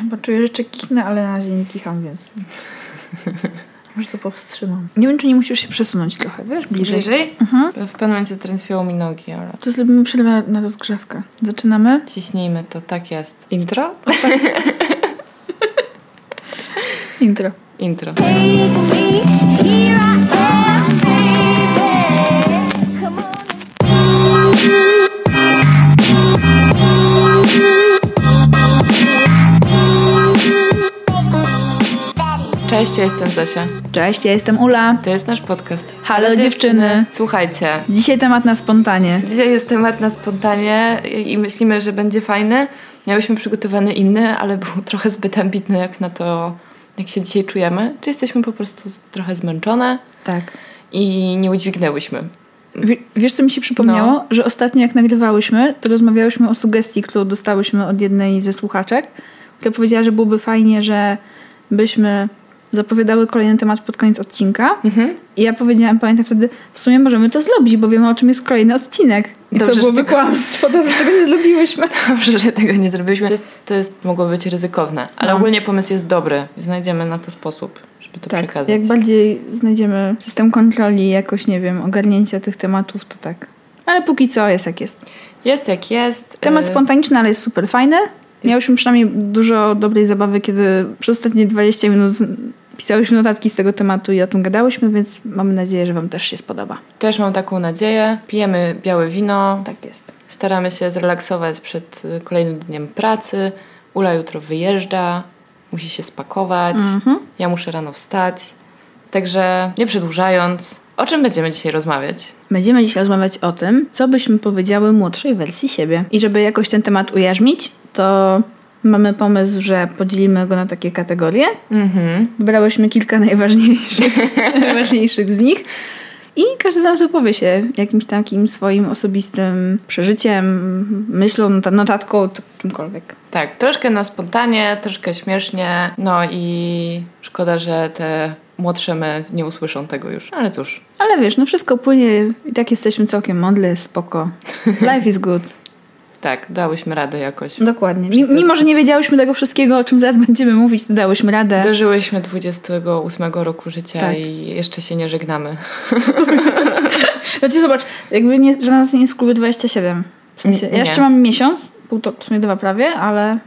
Ja chyba czuję, że jeszcze kichnę, ale na razie nie kicham, więc... Może to powstrzymam. Nie wiem, czy nie musisz się przesunąć trochę, wiesz, bliżej. Bliżej? Mhm. W pewnym momencie trętwiło mi nogi, ale To zrobimy przerwę na rozgrzewkę. Zaczynamy? ciśnijmy to, tak jest. Intro? Intro. Intro. Cześć, ja jestem Zosia. Cześć, ja jestem Ula. To jest nasz podcast. Halo, dziewczyny. Słuchajcie, Dzisiaj temat na spontanie. dzisiaj jest temat na spontanie i myślimy, że będzie fajny. Miałyśmy przygotowany inny, ale był trochę zbyt ambitny jak na to, jak się dzisiaj czujemy. Czy jesteśmy po prostu trochę zmęczone Tak. i nie udźwignęłyśmy. W- wiesz, co mi się przypomniało? No. Że ostatnio jak nagrywałyśmy, to rozmawiałyśmy o sugestii, którą dostałyśmy od jednej ze słuchaczek, która powiedziała, że byłoby fajnie, że byśmy zapowiadały kolejny temat pod koniec odcinka. Mhm. I ja powiedziałam, pamiętam wtedy, w sumie możemy to zrobić, bo wiemy o czym jest kolejny odcinek. I Dobrze, to byłoby tego- kłamstwo, dobrze, że tego nie zrobiłyśmy. Dobrze, że tego nie zrobiliśmy. To jest, to jest mogło być ryzykowne, ale No. ogólnie pomysł jest dobry znajdziemy na to sposób, żeby to Tak, przekazać. jak bardziej znajdziemy system kontroli, jakoś, nie wiem, ogarnięcia tych tematów, to tak. Ale póki co jest jak jest. Jest jak jest. Temat Y, spontaniczny, ale jest super fajny. Miałyśmy przynajmniej dużo dobrej zabawy, kiedy przez ostatnie 20 minut pisałyśmy notatki z tego tematu i o tym gadałyśmy, więc mamy nadzieję, że Wam też się spodoba. Też mam taką nadzieję. Pijemy białe wino, Tak jest. staramy się zrelaksować przed y, kolejnym dniem pracy. Ula jutro wyjeżdża, musi się spakować. Mhm. Ja muszę rano wstać. Także nie przedłużając, o czym będziemy dzisiaj rozmawiać? Będziemy dzisiaj rozmawiać o tym, co byśmy powiedziały młodszej wersji siebie. I żeby jakoś ten temat ujarzmić, to mamy pomysł, że podzielimy go na takie kategorie. Mhm. Wybrałyśmy kilka najważniejszych, najważniejszych z nich. I każdy z nas wypowie się jakimś takim swoim osobistym przeżyciem, myślą, nota- notatką, czymkolwiek. Tak, troszkę na spontanie, troszkę śmiesznie. No i szkoda, że te młodsze my nie usłyszą tego już. Ale cóż, Ale wiesz, no wszystko płynie i tak jesteśmy całkiem mądre, spoko. Life is good. Tak, dałyśmy radę jakoś. Dokładnie. Wszyscy- Mimo, że nie wiedziałyśmy tego wszystkiego, o czym zaraz będziemy mówić, to dałyśmy radę. Dożyłyśmy 28 roku życia Tak. i jeszcze się nie żegnamy. Znaczy zobacz, jakby nie, że nas nie klubie 27. W sensie, ja Nie. jeszcze mam miesiąc, półtora, w sumie dwa prawie, ale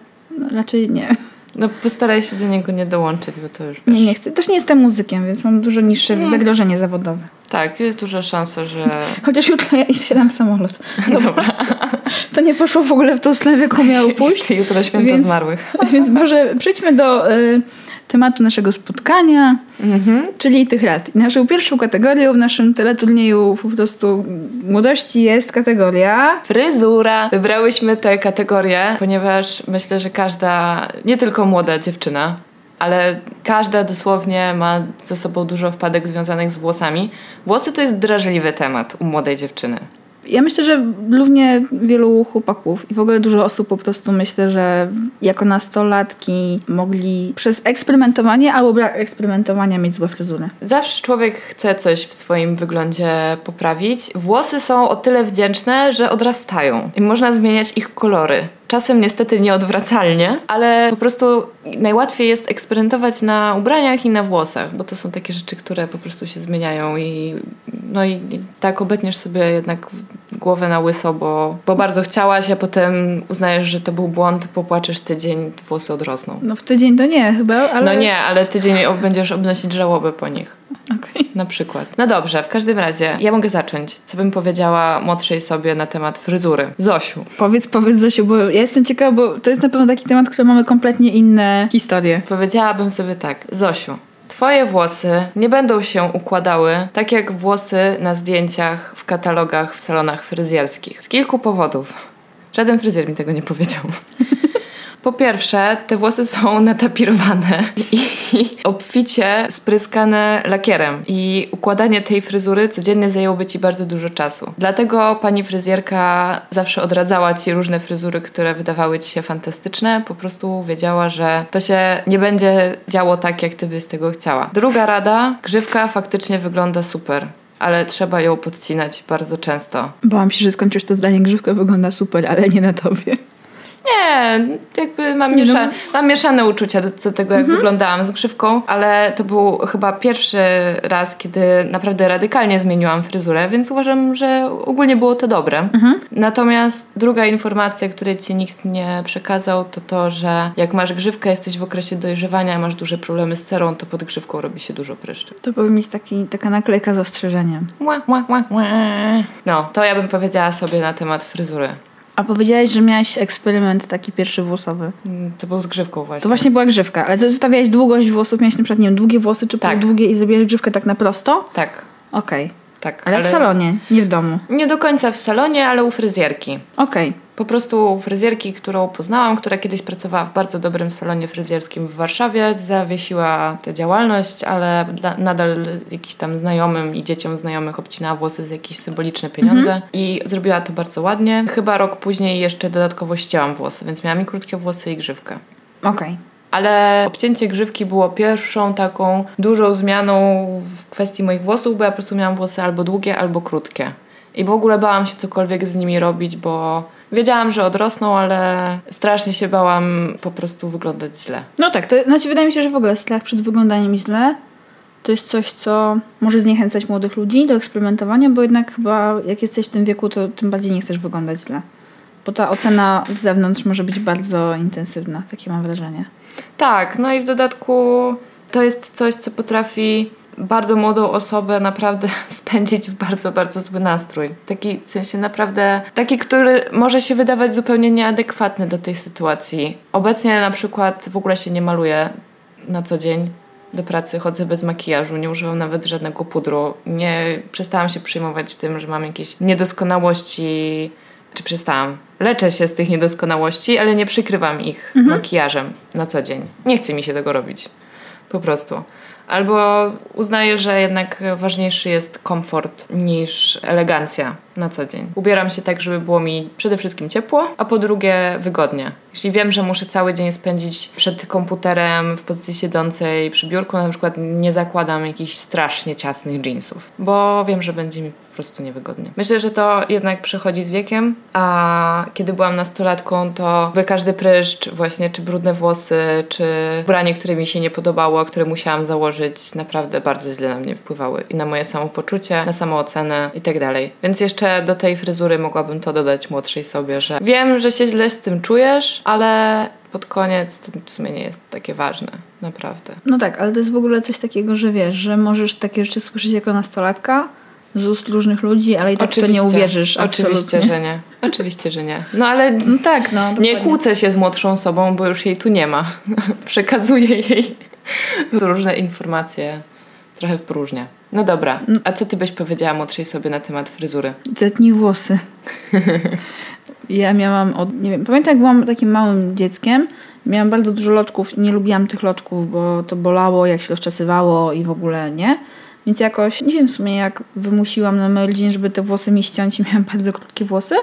raczej nie. No postaraj się do niego nie dołączyć, bo to już wiesz. Nie, nie chcę. Też nie jestem muzykiem, więc mam dużo niższe zagrożenie zawodowe. Tak, jest duża szansa, że... Chociaż jutro ja wsiadam w samolot. Dobra. To nie poszło w ogóle w tą stronę, jaką miało pójść. Jeszcze jutro święto Więc- zmarłych. Więc może przejdźmy do y, tematu naszego spotkania, Mhm. czyli tych lat. I naszą pierwszą kategorią w naszym teleturnieju po prostu młodości jest kategoria Fryzura. Wybrałyśmy tę kategorię, ponieważ myślę, że każda, nie tylko młoda dziewczyna, ale każda dosłownie ma ze sobą dużo wpadek związanych z włosami. Włosy to jest drażliwy temat u młodej dziewczyny. Ja myślę, że równie wielu chłopaków i w ogóle dużo osób po prostu myślę, że jako nastolatki mogli przez eksperymentowanie albo brak eksperymentowania mieć złe fryzury. Zawsze człowiek chce coś w swoim wyglądzie poprawić. Włosy są o tyle wdzięczne, że odrastają i można zmieniać ich kolory. Czasem niestety nieodwracalnie, ale po prostu najłatwiej jest eksperymentować na ubraniach i na włosach, bo to są takie rzeczy, które po prostu się zmieniają i no i tak obetniesz sobie jednak głowę na łyso, bo, bo bardzo chciałaś, a potem uznajesz, że to był błąd, popłaczesz tydzień, włosy odrosną. No w tydzień to nie chyba, ale... No nie, ale tydzień będziesz obnosić żałobę po nich. Okej. Na przykład. No dobrze, w każdym razie ja mogę zacząć. Co bym powiedziała młodszej sobie na temat fryzury? Zosiu, Powiedz, powiedz Zosiu, bo ja jestem ciekawa, bo to jest na pewno taki temat, który mamy kompletnie inne historie. powiedziałabym sobie tak. Zosiu, twoje włosy nie będą się układały tak jak włosy na zdjęciach w katalogach w salonach fryzjerskich. Z kilku powodów. Żaden fryzjer mi tego nie powiedział. Po pierwsze, te włosy są natapirowane i obficie spryskane lakierem. I układanie tej fryzury codziennie zajęłoby ci bardzo dużo czasu. Dlatego pani fryzjerka zawsze odradzała ci różne fryzury, które wydawały ci się fantastyczne. Po prostu wiedziała, że to się nie będzie działo tak, jak ty byś tego chciała. Druga rada, grzywka faktycznie wygląda super. Ale trzeba ją podcinać bardzo często. Bałam się, że skończysz to zdanie, grzywka wygląda super, ale nie na tobie. Nie, jakby mam, no. miesza, mam mieszane uczucia do, do tego, jak wyglądałam z grzywką, ale to był chyba pierwszy raz, kiedy naprawdę radykalnie zmieniłam fryzurę, więc uważam, że ogólnie było to dobre. Natomiast druga informacja, której ci nikt nie przekazał, to to, że jak masz grzywkę, jesteś w okresie dojrzewania, masz duże problemy z cerą, to pod grzywką robi się dużo pryszczy. To powinien mieć taki, taka naklejka z ostrzeżeniem. Ła, ła, ła, ła. No, to ja bym powiedziała sobie na temat fryzury. A powiedziałeś, że miałeś eksperyment taki pierwszy włosowy. Mm, To był z grzywką właśnie. To właśnie była grzywka, ale zostawiałeś długość włosów, miałeś na przykład, nie wiem, długie włosy czy Tak. półdługie i zrobiłeś grzywkę tak na prosto? Tak, Okej. Tak. Ale, w salonie, nie w domu. Nie do końca w salonie, ale u fryzjerki. Okej. Po prostu u fryzjerki, którą poznałam, która kiedyś pracowała w bardzo dobrym salonie fryzjerskim w Warszawie, zawiesiła tę działalność, ale nadal jakiś tam znajomym i dzieciom znajomych obcinała włosy za jakieś symboliczne pieniądze i zrobiła to bardzo ładnie. Chyba rok później jeszcze dodatkowo ścięłam włosy, więc miałam i krótkie włosy i grzywkę. Okej. Ale obcięcie grzywki było pierwszą taką dużą zmianą w kwestii moich włosów, bo ja po prostu miałam włosy albo długie, albo krótkie. I w ogóle bałam się cokolwiek z nimi robić, bo wiedziałam, że odrosną, ale strasznie się bałam po prostu wyglądać źle. No tak, to znaczy wydaje mi się, że w ogóle strach przed wyglądaniem źle to jest coś, co może zniechęcać młodych ludzi do eksperymentowania, bo jednak chyba jak jesteś w tym wieku, to tym bardziej nie chcesz wyglądać źle. Bo ta ocena z zewnątrz może być bardzo intensywna, takie mam wrażenie. Tak, no i w dodatku to jest coś, co potrafi bardzo młodą osobę naprawdę wpędzić w bardzo, bardzo zły nastrój. Taki w sensie naprawdę, taki, który może się wydawać zupełnie nieadekwatny do tej sytuacji. Obecnie na przykład w ogóle się nie maluję na co dzień. Do pracy chodzę bez makijażu, nie używam nawet żadnego pudru. Nie przestałam się przejmować tym, że mam jakieś niedoskonałości czy przestałam. Leczę się z tych niedoskonałości, ale nie przykrywam ich makijażem na co dzień. Nie chce mi się tego robić. Po prostu. Albo uznaję, że jednak ważniejszy jest komfort niż elegancja na co dzień. Ubieram się tak, żeby było mi przede wszystkim ciepło, a po drugie wygodnie. Jeśli wiem, że muszę cały dzień spędzić przed komputerem w pozycji siedzącej przy biurku, na przykład nie zakładam jakichś strasznie ciasnych jeansów, bo wiem, że będzie mi po prostu niewygodnie. Myślę, że to jednak przychodzi z wiekiem, a kiedy byłam nastolatką, to by każdy pryszcz, właśnie czy brudne włosy, czy ubranie, które mi się nie podobało, które musiałam założyć, naprawdę bardzo źle na mnie wpływały i na moje samopoczucie, na samoocenę i tak dalej. Więc jeszcze do tej fryzury mogłabym to dodać młodszej sobie, że wiem, że się źle z tym czujesz, ale pod koniec to w sumie nie jest takie ważne, naprawdę. No tak, ale to jest w ogóle coś takiego, że wiesz, że możesz takie rzeczy słyszeć jako nastolatka z ust różnych ludzi, ale i tak w to nie uwierzysz Oczywiście, absolutnie. że nie. Oczywiście, że nie. No ale No tak, no. nie kłócę się z młodszą osobą, bo już jej tu nie ma. Przekazuję jej różne informacje trochę w próżnię. No dobra, a co ty byś powiedziała młodszej sobie na temat fryzury? Zetnij włosy. Ja miałam od, nie wiem, pamiętam jak byłam takim małym dzieckiem, miałam bardzo dużo loczków i nie lubiłam tych loczków, bo to bolało, jak się rozczesywało i w ogóle nie. Więc jakoś, nie wiem w sumie jak wymusiłam na mojej rodzinie, żeby te włosy mi ściąć i miałam bardzo krótkie włosy.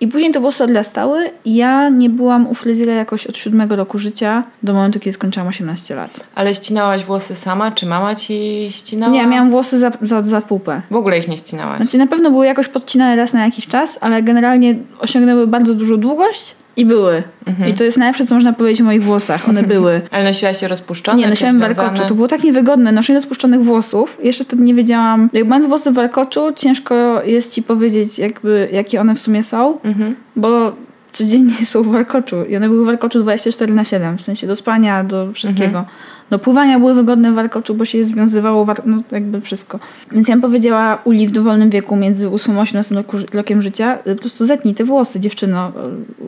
I później te włosy odlastały i ja nie byłam u fryzjera jakoś od siódmego roku życia do momentu, kiedy skończyłam 18 lat. Ale ścinałaś włosy sama, czy mama ci ścinała? Nie, miałam włosy za, za, za pupę. W ogóle ich nie ścinałaś. Znaczy na pewno były jakoś podcinane raz na jakiś czas, ale generalnie osiągnęły bardzo dużą długość i były. Mhm. I to jest najlepsze, co można powiedzieć o moich włosach. One były. Ale nosiłaś je rozpuszczone? Nie, nosiłam warkoczu. To było tak niewygodne, noszenie rozpuszczonych włosów. Jeszcze wtedy nie wiedziałam. Jak mając włosy w warkoczu, ciężko jest ci powiedzieć, jakby, jakie one w sumie są, Mhm. bo codziennie są w warkoczu. I one były w warkoczu 24 na 7, w sensie do spania, do wszystkiego. Mhm. Do pływania były wygodne w warkoczu, bo się je związywało, war- no jakby wszystko. Więc ja bym powiedziała Uli w dowolnym wieku, między 8 a 18 roku, rokiem życia, y, po prostu zetnij te włosy, dziewczyno, y,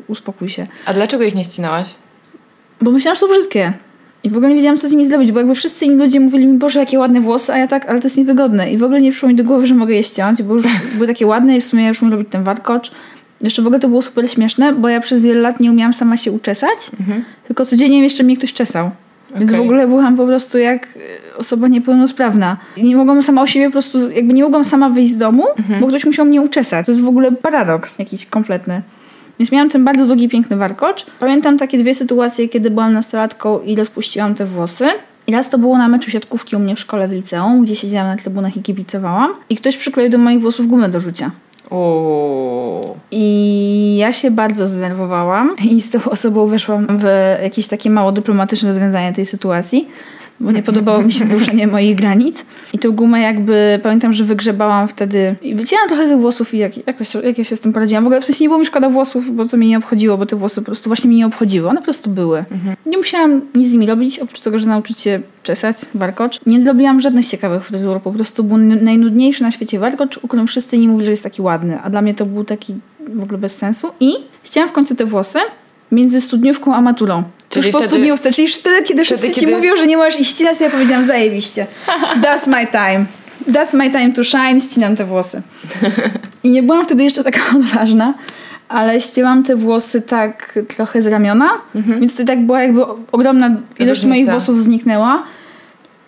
uspokój się. A dlaczego ich nie ścinałaś? Bo myślałam, że są brzydkie. I w ogóle nie wiedziałam, co z nimi zrobić, bo jakby wszyscy inni ludzie mówili mi, Boże, jakie ładne włosy, a ja tak, ale to jest niewygodne. I w ogóle nie przyszło mi do głowy, że mogę je ściąć, bo już były takie ładne i w sumie ja już umiem robić ten warkocz. Jeszcze w ogóle to było super śmieszne, bo ja przez wiele lat nie umiałam sama się uczesać, tylko codziennie jeszcze mnie ktoś czesał. Więc Okej. w ogóle byłam po prostu jak y, osoba niepełnosprawna. I nie mogłam sama o siebie po prostu, jakby nie mogłam sama wyjść z domu, bo ktoś musiał mnie uczesać. To jest w ogóle paradoks jakiś kompletny. Więc miałam ten bardzo długi, piękny warkocz. Pamiętam takie dwie sytuacje, kiedy byłam nastolatką i rozpuściłam te włosy. I raz to było na meczu siatkówki u mnie w szkole w liceum, gdzie siedziałam na trybunach i kibicowałam. I ktoś przykleił do moich włosów gumę do rzucia. I ja się bardzo zdenerwowałam i z tą osobą weszłam w jakieś takie mało dyplomatyczne rozwiązanie tej sytuacji, bo nie podobało mi się naruszenie moich granic. I tą gumę jakby, pamiętam, że wygrzebałam wtedy i wycięłam trochę tych włosów i jak, jakoś, jak ja się z tym poradziłam. W ogóle w sensie nie było mi szkoda włosów, bo to mnie nie obchodziło, bo te włosy po prostu właśnie mnie nie obchodziły. One po prostu były. Nie musiałam nic z nimi robić, oprócz tego, że nauczyć się czesać, warkocz. Nie zrobiłam żadnych ciekawych fryzur, po prostu był najnudniejszy na świecie warkocz, u którym wszyscy nie mówili, że jest taki ładny, a dla mnie to był taki w ogóle bez sensu. I ścięłam w końcu te włosy między studniówką a maturą. Czyli Tuż po wtedy- studniówce, czyli już wtedy, kiedy wszyscy ci kiedy- mówią, że nie możesz ich ścinać, to ja powiedziałam zajebiście. That's my time. That's my time to shine, ścinam te włosy. I nie byłam wtedy jeszcze taka odważna, ale ścięłam te włosy tak trochę z ramiona, więc to tak była jakby ogromna ilość Mhm. Różnica. moich włosów zniknęła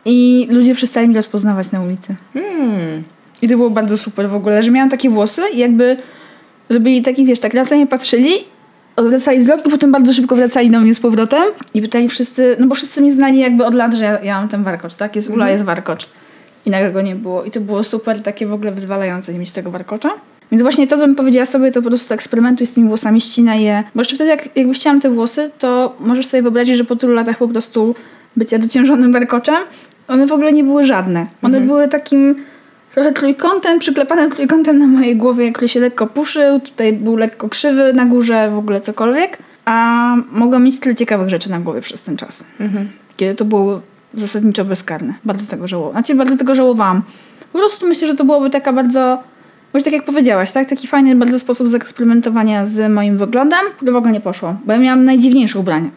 i ludzie przestali mnie rozpoznawać na ulicy. Hmm. I to było bardzo super w ogóle, że miałam takie włosy i jakby robili taki, wiesz, tak na mnie patrzyli, odwracali wzrok i potem bardzo szybko wracali do mnie z powrotem i pytali wszyscy, no bo wszyscy mnie znali jakby od lat, że ja, ja mam ten warkocz, tak? Jest Ula, jest warkocz. I nagle go nie było. I to było super, takie w ogóle wyzwalające nie mieć tego warkocza. Więc właśnie to, co bym powiedziała sobie, to po prostu eksperymentuj z tymi włosami, ścinaj je. Bo jeszcze wtedy, jak, jakby ścięłam te włosy, to możesz sobie wyobrazić, że po tylu latach po prostu bycia dociążonym warkoczem, one w ogóle nie były żadne. One były takim trochę trójkątem, przyklepanym trójkątem na mojej głowie, który się lekko puszył, tutaj był lekko krzywy na górze, w ogóle cokolwiek. A mogłam mieć tyle ciekawych rzeczy na głowie przez ten czas. Kiedy to było zasadniczo bezkarne. Bardzo tego żałowałam. Znaczy, bardzo tego żałowałam. Po prostu myślę, że to byłoby taka bardzo... Właśnie tak jak powiedziałaś, tak? Taki fajny bardzo sposób zaeksperymentowania z moim wyglądem, który w ogóle nie poszło. Bo ja miałam najdziwniejsze ubrania.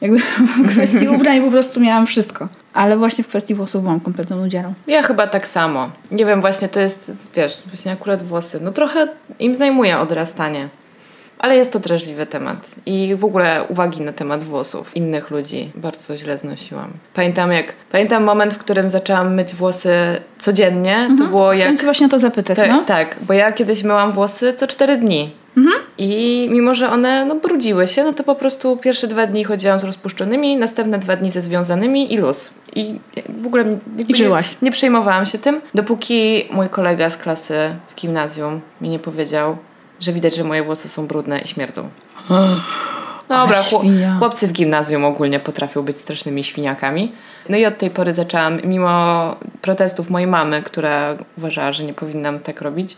Jakby w kwestii ubrań po prostu miałam wszystko. Ale właśnie w kwestii włosów byłam kompletną nudziarą. Ja chyba tak samo. Nie wiem, właśnie to jest, wiesz, właśnie akurat włosy. No trochę im zajmuje odrastanie. Ale jest to drażliwy temat. I w ogóle uwagi na temat włosów innych ludzi bardzo źle znosiłam. Pamiętam jak, pamiętam moment, w którym zaczęłam myć włosy codziennie. To było jak... Chciałam cię właśnie o to zapytać, Ta- no? Tak, bo ja kiedyś myłam włosy co cztery dni. I mimo, że one no, brudziły się, no to po prostu pierwsze dwa dni chodziłam z rozpuszczonymi, następne dwa dni ze związanymi i luz. I w ogóle jakby I żyłaś. Nie, nie przejmowałam się tym, dopóki mój kolega z klasy w gimnazjum mi nie powiedział, że widać, że moje włosy są brudne i śmierdzą. Dobra, chłop- świnia. chłopcy w gimnazjum ogólnie potrafią być strasznymi świniakami. No i od tej pory zaczęłam, mimo protestów mojej mamy, która uważała, że nie powinnam tak robić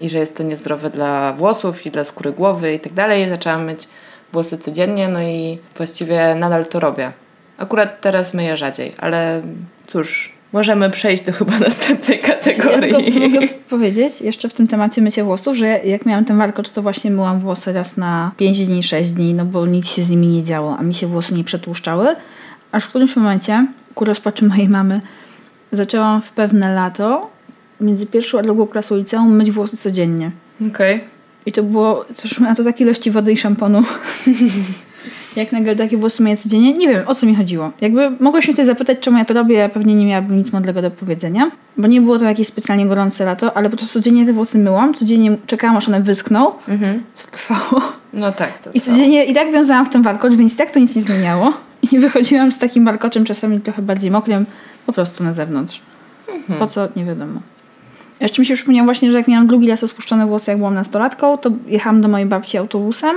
i że jest to niezdrowe dla włosów i dla skóry głowy i tak dalej, zaczęłam myć włosy codziennie, no i właściwie nadal to robię. Akurat teraz myję rzadziej, ale cóż, możemy przejść do chyba następnej Ja kategorii. tylko mogę powiedzieć jeszcze w tym temacie mycia włosów, że jak miałam ten warkocz, to właśnie myłam włosy raz na 5 dni, 6 dni, no bo nic się z nimi nie działo, a mi się włosy nie przetłuszczały. Aż w którymś momencie, ku rozpaczy mojej mamy, zaczęłam w pewne lato, między pierwszą a drugą klasą liceum, myć włosy codziennie. Okej. I to było, też na to takie ilości wody i szamponu. Jak nagle takie włosy myję codziennie. Nie wiem, o co mi chodziło. Jakby mogłaś mnie sobie zapytać, czemu ja to robię, ja pewnie nie miałabym nic mądrego do powiedzenia. Bo nie było to jakieś specjalnie gorące lato, ale po prostu codziennie te włosy myłam, codziennie czekałam, aż one wyschną, Mhm. co trwało. No tak. To I co? codziennie i tak wiązałam w ten warkocz, więc i tak to nic nie zmieniało. I wychodziłam z takim warkoczem, czasami trochę bardziej mokrym, po prostu na zewnątrz. Po co? Nie wiadomo. Jeszcze mi się przypomniało właśnie, że jak miałam drugi raz rozpuszczone włosy, jak byłam nastolatką, to jechałam do mojej babci autobusem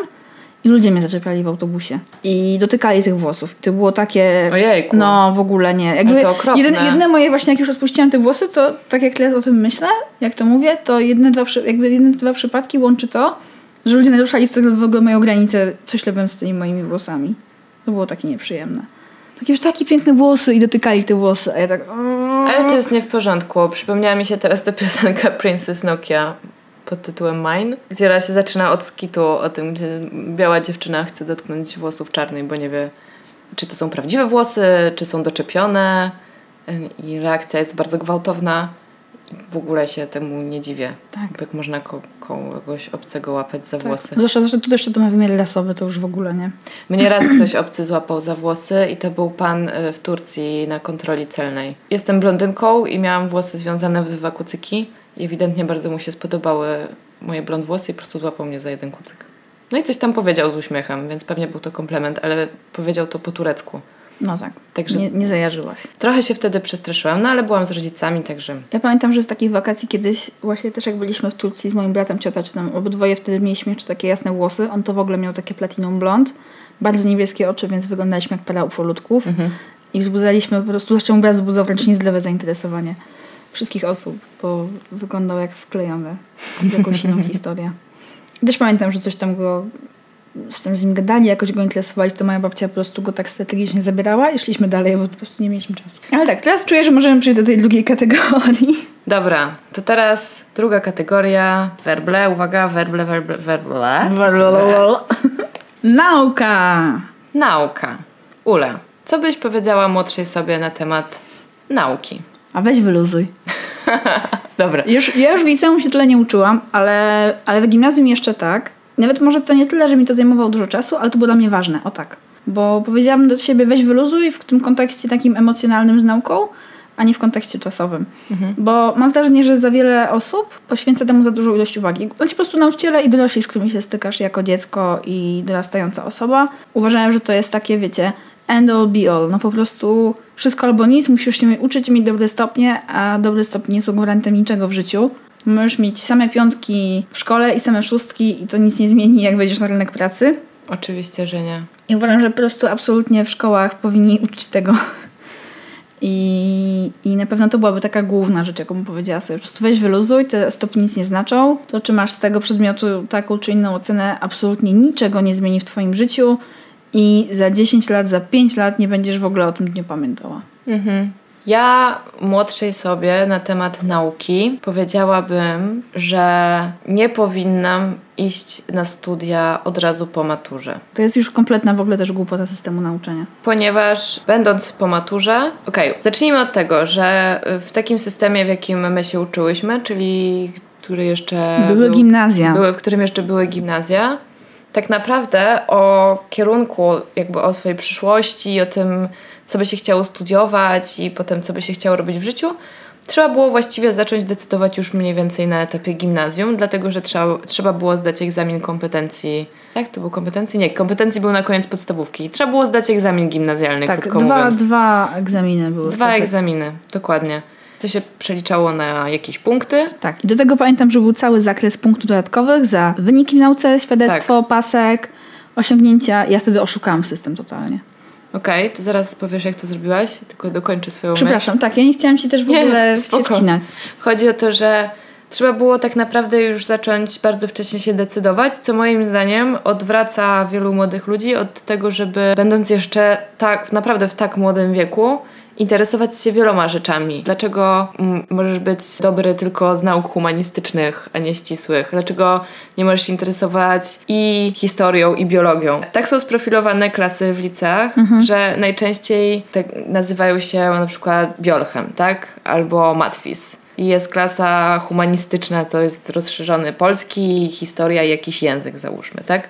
i ludzie mnie zaczepiali w autobusie. I dotykali tych włosów. I to było takie... Ojejku. No, w ogóle nie. Jakby Ale to okropne. Jedne, jedne moje właśnie, jak już rozpuściłam te włosy, to tak jak teraz o tym myślę, jak to mówię, to jedne dwa, jakby jedne dwa przypadki łączy to, że ludzie naruszali wtedy w ogóle moją granicę, coś robiąc z tymi moimi włosami. To było takie nieprzyjemne. Takie, że takie piękne włosy i dotykali te włosy, a ja tak... Ale to jest nie w porządku. Przypomniała mi się teraz ta piosenka Princess Nokia pod tytułem Mine, gdzie raz się zaczyna od skitu o tym, gdzie biała dziewczyna chce dotknąć włosów czarnej, bo nie wie, czy to są prawdziwe włosy, czy są doczepione i reakcja jest bardzo gwałtowna. W ogóle się temu nie dziwię. Tak. Jak można ko- kogoś obcego łapać za włosy. Zwłaszcza, że tu jeszcze to ma wymiar rasowy, to już w ogóle nie. Mnie raz ktoś obcy złapał za włosy i to był pan y, w Turcji na kontroli celnej. Jestem blondynką i miałam włosy związane w dwa kucyki i ewidentnie bardzo mu się spodobały moje blond włosy i po prostu złapał mnie za jeden kucyk. No i coś tam powiedział z uśmiechem, więc pewnie był to komplement, ale powiedział to po turecku. No tak. Także- Nie, nie zajarzyłaś. Trochę się wtedy przestraszyłam, no ale byłam z rodzicami, także Ja pamiętam, że z takich wakacji kiedyś, właśnie też jak byliśmy w Turcji z moim bratem, tam obydwoje wtedy mieliśmy jeszcze takie jasne włosy. On to w ogóle miał takie platinum blond, bardzo niebieskie oczy, więc wyglądaliśmy jak para ufolutków. I wzbudzaliśmy po prostu, zresztą brat wzbudzał wręcz niezdrowe zainteresowanie wszystkich osób, bo wyglądał jak wklejony w jakąś inną historię. Też pamiętam, że coś tam go z tym z nim gadali, jakoś go interesowali, to moja babcia po prostu go tak strategicznie zabierała i szliśmy dalej, bo po prostu nie mieliśmy czasu. Ale tak, teraz czuję, że możemy przejść do tej drugiej kategorii. Dobra, to teraz druga kategoria. Werble, uwaga, werble, werble, werble. Nauka! Nauka. Ula, co byś powiedziała młodszej sobie na temat nauki? A weź wyluzuj. Dobra. Już, ja już w liceum się tyle nie uczyłam, ale, ale w gimnazjum jeszcze tak. Nawet może to nie tyle, że mi to zajmowało dużo czasu, ale to było dla mnie ważne, o tak. Bo powiedziałam do siebie, weź wyluzuj w tym kontekście takim emocjonalnym z nauką, a nie w kontekście czasowym. Bo mam wrażenie, że za wiele osób poświęca temu za dużą ilość uwagi. Znaczy po prostu nauczyciele i dorośli, z którymi się stykasz jako dziecko i dorastająca osoba, uważają, że to jest takie, wiecie, end all be all. No po prostu wszystko albo nic, musisz się uczyć i mieć dobre stopnie, a dobre stopnie nie są gwarantem niczego w życiu. Możesz mieć same piątki w szkole i same szóstki i to nic nie zmieni, jak wejdziesz na rynek pracy. Oczywiście, że nie. I uważam, że po prostu absolutnie w szkołach powinni uczyć tego. I, I na pewno to byłaby taka główna rzecz, jaką bym powiedziała sobie. Po prostu weź wyluzuj, te stopnie nic nie znaczą. To, czy masz z tego przedmiotu taką czy inną ocenę, absolutnie niczego nie zmieni w twoim życiu. I za 10 lat, za 5 lat nie będziesz w ogóle o tym dniu pamiętała. Mhm. Ja młodszej sobie na temat nauki powiedziałabym, że nie powinnam iść na studia od razu po maturze. To jest już kompletna w ogóle też głupota systemu nauczania. Ponieważ będąc po maturze, okej, zacznijmy od tego, że w takim systemie, w jakim my się uczyłyśmy, czyli który jeszcze. Były był, gimnazja. Były, w którym jeszcze były gimnazja, tak naprawdę o kierunku, jakby o swojej przyszłości, o tym, co by się chciało studiować i potem, co by się chciało robić w życiu, trzeba było właściwie zacząć decydować już mniej więcej na etapie gimnazjum, dlatego że trzeba, trzeba było zdać egzamin kompetencji. Jak to był kompetencji? Nie, kompetencji był na koniec podstawówki. Trzeba było zdać egzamin gimnazjalny, Tak, krótko dwa, mówiąc. dwa egzaminy były. Dwa wtedy. egzaminy, dokładnie. To się przeliczało na jakieś punkty. Tak. I do tego pamiętam, że był cały zakres punktów dodatkowych za wyniki w nauce, świadectwo, Tak. pasek, osiągnięcia. Ja wtedy oszukałam system totalnie. Okej, to zaraz powiesz, jak to zrobiłaś, tylko dokończę swoją myśl. Przepraszam, tak, ja nie chciałam się też w Nie, ogóle się spoko. wcinać. Chodzi o to, że trzeba było tak naprawdę już zacząć bardzo wcześnie się decydować, co moim zdaniem odwraca wielu młodych ludzi od tego, żeby będąc jeszcze tak naprawdę w tak młodym wieku, interesować się wieloma rzeczami. Dlaczego mm, możesz być dobry tylko z nauk humanistycznych, a nie ścisłych? Dlaczego nie możesz się interesować i historią, i biologią? Tak są sprofilowane klasy w liceach, że najczęściej tak nazywają się na przykład biolchem, tak? Albo matwis. I jest klasa humanistyczna, to jest rozszerzony polski, historia i jakiś język, załóżmy, tak?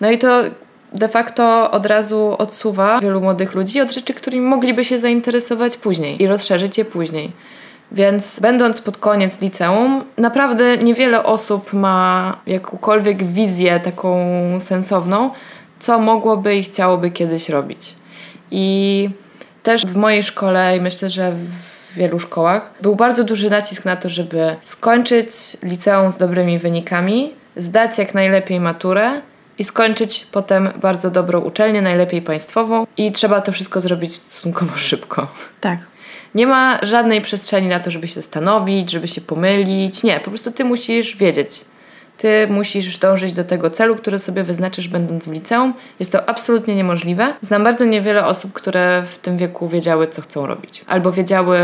No i to de facto od razu odsuwa wielu młodych ludzi od rzeczy, którymi mogliby się zainteresować później i rozszerzyć je później. Więc będąc pod koniec liceum, naprawdę niewiele osób ma jakąkolwiek wizję taką sensowną, co mogłoby i chciałoby kiedyś robić. I też w mojej szkole i myślę, że w wielu szkołach był bardzo duży nacisk na to, żeby skończyć liceum z dobrymi wynikami, zdać jak najlepiej maturę i skończyć potem bardzo dobrą uczelnię, najlepiej państwową i trzeba to wszystko zrobić stosunkowo szybko. Tak. Nie ma żadnej przestrzeni na to, żeby się zastanowić, żeby się pomylić. Nie, po prostu ty musisz wiedzieć. Ty musisz dążyć do tego celu, który sobie wyznaczysz będąc w liceum. Jest to absolutnie niemożliwe. Znam bardzo niewiele osób, które w tym wieku wiedziały, co chcą robić. Albo wiedziały,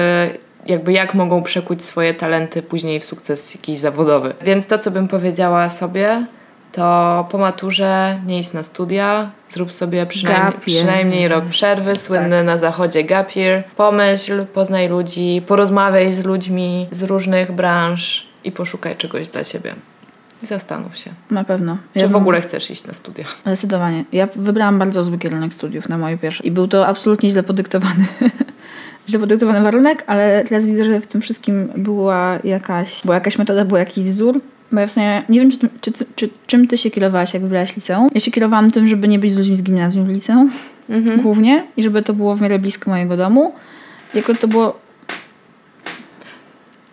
jakby jak mogą przekuć swoje talenty później w sukces jakiś zawodowy. Więc to, co bym powiedziała sobie, to po maturze nie idź na studia, zrób sobie przynajmniej, przynajmniej rok przerwy, słynny na zachodzie gap year. Pomyśl, poznaj ludzi, porozmawiaj z ludźmi z różnych branż i poszukaj czegoś dla siebie. I zastanów się, Na pewno. czy Ja w bym- ogóle chcesz iść na studia. Zdecydowanie. Ja wybrałam bardzo zły kierunek studiów na moje pierwsze. I był to absolutnie źle podyktowany. źle podyktowany warunek, ale teraz widzę, że w tym wszystkim była jakaś, była jakaś metoda, był jakiś wzór. Bo ja w sumie nie wiem, czy, czy, ty- czy, czym ty się kierowałaś, jak wybrałaś liceum. Ja się kierowałam tym, żeby nie być z ludźmi z gimnazjum w liceum. głównie i żeby to było w miarę blisko mojego domu. Jako to było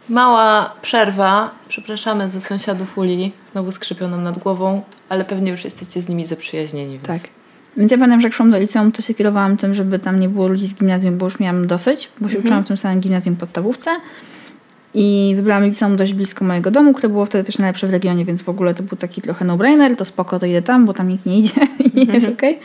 Mała przerwa. Przepraszamy za sąsiadów Uli. Znowu skrzypią nam nad głową, ale pewnie już jesteście z nimi zaprzyjaźnieni. Więc... Tak. Więc ja pamiętam, że jak szłam do liceum, to się kierowałam tym, żeby tam nie było ludzi z gimnazjum, bo już miałam dosyć, bo się uczyłam w tym samym gimnazjum podstawówce. I wybrałam liceum dość blisko mojego domu, które było wtedy też najlepsze w regionie, więc w ogóle to był taki trochę no-brainer, to spoko, to idę tam, bo tam nikt nie idzie i jest okej.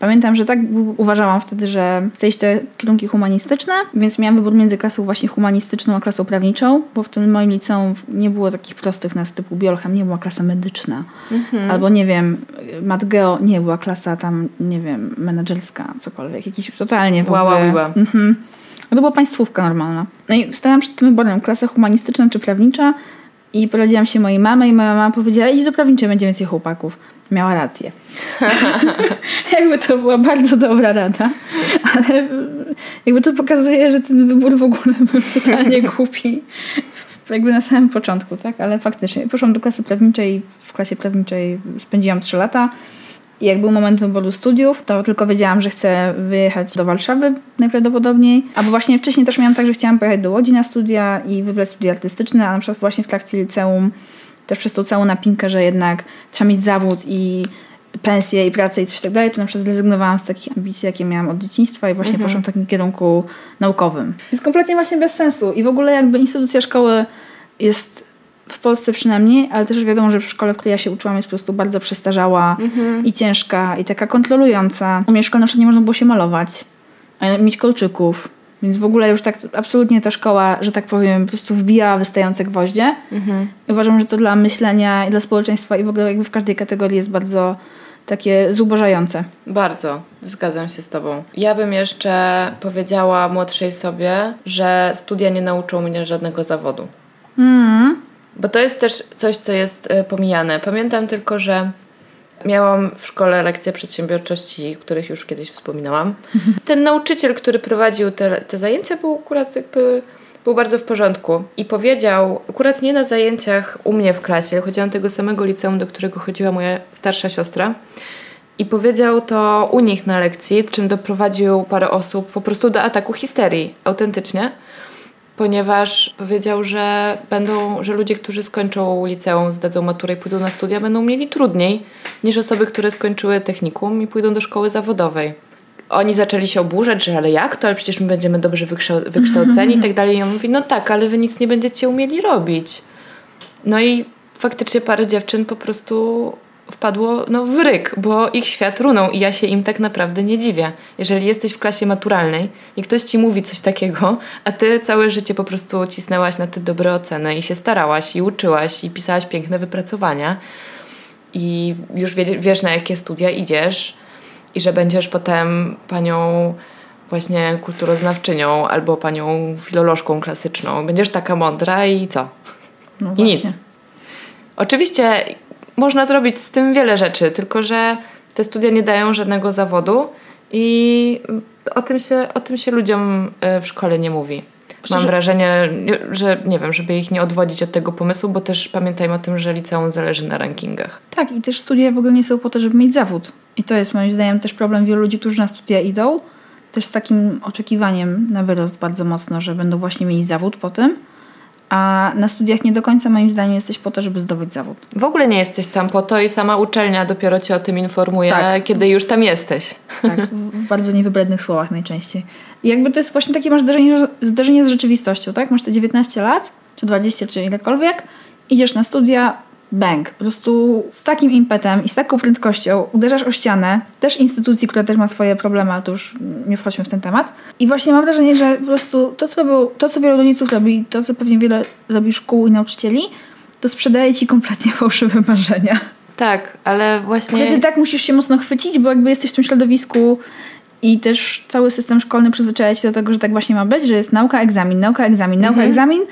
Pamiętam, że tak uważałam wtedy, że chcę iść te kierunki humanistyczne, więc miałam wybór między klasą właśnie humanistyczną a klasą prawniczą, bo w tym moim liceum nie było takich prostych nas typu biolchem, nie była klasa medyczna. Albo nie wiem, matgeo nie była klasa tam, nie wiem, menedżerska, cokolwiek, jakiś totalnie w Ła, ła, ogóle. ła. Mhm. No to była państwówka normalna. No i stałam przed tym wyborem, klasa humanistyczna czy prawnicza i poradziłam się mojej mamie i moja mama powiedziała, idź do prawniczej, będzie więcej chłopaków. Miała rację. jakby to była bardzo dobra rada, ale jakby to pokazuje, że ten wybór w ogóle był totalnie głupi. Jakby na samym początku, tak? Ale faktycznie poszłam do klasy prawniczej i w klasie prawniczej spędziłam 3 lata. I jak był moment wyboru studiów, to tylko wiedziałam, że chcę wyjechać do Warszawy najprawdopodobniej. Albo właśnie wcześniej też miałam tak, że chciałam pojechać do Łodzi na studia i wybrać studia artystyczne, a na przykład właśnie w trakcie liceum też przez tą całą napinkę, że jednak trzeba mieć zawód i pensję i pracę i coś tak dalej, to na przykład zrezygnowałam z takich ambicji, jakie miałam od dzieciństwa i właśnie poszłam w takim kierunku naukowym. Jest kompletnie właśnie bez sensu i w ogóle jakby instytucja szkoły jest w Polsce przynajmniej, ale też wiadomo, że w szkole, w której ja się uczyłam jest po prostu bardzo przestarzała i ciężka i taka kontrolująca. U mnie w szkole na przykład nie można było się malować, ani mieć kolczyków. Więc w ogóle już tak absolutnie ta szkoła, że tak powiem, po prostu wbijała wystające gwoździe. I uważam, że to dla myślenia i dla społeczeństwa i w ogóle jakby w każdej kategorii jest bardzo takie zubożające. Bardzo, zgadzam się z Tobą. Ja bym jeszcze powiedziała młodszej sobie, że studia nie nauczą mnie żadnego zawodu. Mm. Bo to jest też coś, co jest e, pomijane. Pamiętam tylko, że miałam w szkole lekcje przedsiębiorczości, których już kiedyś wspominałam. Ten nauczyciel, który prowadził te, te zajęcia, był akurat jakby był bardzo w porządku i powiedział, akurat nie na zajęciach u mnie w klasie, chodziłam tego samego liceum, do którego chodziła moja starsza siostra. I powiedział to u nich na lekcji, czym doprowadził parę osób po prostu do ataku histerii, autentycznie ponieważ powiedział, że będą, że ludzie, którzy skończą liceum, zdadzą maturę i pójdą na studia, będą mieli trudniej niż osoby, które skończyły technikum i pójdą do szkoły zawodowej. Oni zaczęli się oburzać, że ale jak to, ale przecież my będziemy dobrze wykształ- wykształceni i tak dalej. I on mówi, no tak, ale wy nic nie będziecie umieli robić. No i faktycznie parę dziewczyn po prostu wpadło no, w ryk, bo ich świat runął i ja się im tak naprawdę nie dziwię. Jeżeli jesteś w klasie maturalnej i ktoś ci mówi coś takiego, a ty całe życie po prostu cisnęłaś na te dobre oceny i się starałaś i uczyłaś i pisałaś piękne wypracowania i już wie, wiesz na jakie studia idziesz i że będziesz potem panią właśnie kulturoznawczynią albo panią filolożką klasyczną. Będziesz taka mądra i co? No I nic. Oczywiście można zrobić z tym wiele rzeczy, tylko że te studia nie dają żadnego zawodu i o tym się, o tym się ludziom e, w szkole nie mówi. Mam Szczerze- wrażenie, że nie wiem, żeby ich nie odwodzić od tego pomysłu, bo też pamiętajmy o tym, że liceum zależy na rankingach. Tak, i też studia w ogóle nie są po to, żeby mieć zawód. I to jest moim zdaniem też problem wielu ludzi, którzy na studia idą, też z takim oczekiwaniem na wyrost bardzo mocno, że będą właśnie mieli zawód po tym. A na studiach nie do końca moim zdaniem jesteś po to, żeby zdobyć zawód. W ogóle nie jesteś tam po to i sama uczelnia dopiero cię o tym informuje, Tak. kiedy już tam jesteś. Tak, w, bardzo niewybrednych słowach najczęściej. I jakby to jest właśnie takie masz zderzenie, zderzenie z rzeczywistością, tak? Masz te 19 lat, czy 20, czy ilekolwiek, idziesz na studia, bang. Po prostu z takim impetem i z taką prędkością uderzasz o ścianę, też instytucji, która też ma swoje problemy, ale to już nie wchodźmy w ten temat. I właśnie mam wrażenie, że po prostu to, co, robią, to, co wielu rodziców robi, to, co pewnie wiele robi szkół i nauczycieli, to sprzedaje ci kompletnie fałszywe marzenia. Tak, ale właśnie... Ale ty tak musisz się mocno chwycić, bo jakby jesteś w tym środowisku i też cały system szkolny przyzwyczaja cię do tego, że tak właśnie ma być, że jest nauka, egzamin, nauka, egzamin, nauka, egzamin.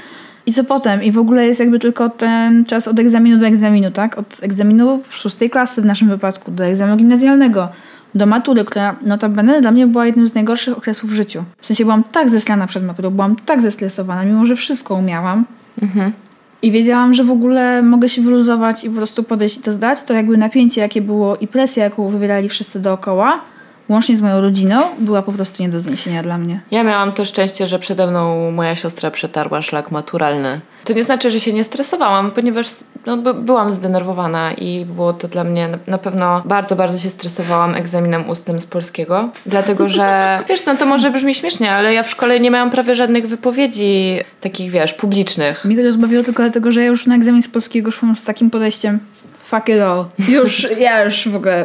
I co potem? I w ogóle jest jakby tylko ten czas od egzaminu do egzaminu, tak? Od egzaminu w szóstej klasy w naszym wypadku, do egzaminu gimnazjalnego, do matury, która notabene dla mnie była jednym z najgorszych okresów w życiu. W sensie byłam tak zeslana przed maturą, byłam tak zestresowana, mimo że wszystko umiałam. I wiedziałam, że w ogóle mogę się wyluzować i po prostu podejść i to zdać. To jakby napięcie, jakie było i presja, jaką wywierali wszyscy dookoła, łącznie z moją rodziną, była po prostu nie do zniesienia dla mnie. Ja miałam to szczęście, że przede mną moja siostra przetarła szlak maturalny. To nie znaczy, że się nie stresowałam, ponieważ no, by, byłam zdenerwowana i było to dla mnie na, na pewno bardzo, bardzo się stresowałam egzaminem ustnym z polskiego. Dlatego, że wiesz, no to może brzmi śmiesznie, ale ja w szkole nie miałam prawie żadnych wypowiedzi takich, wiesz, publicznych. Mi to rozbawiło tylko dlatego, że ja już na egzamin z polskiego szłam z takim podejściem fuck it all. Już, ja już w ogóle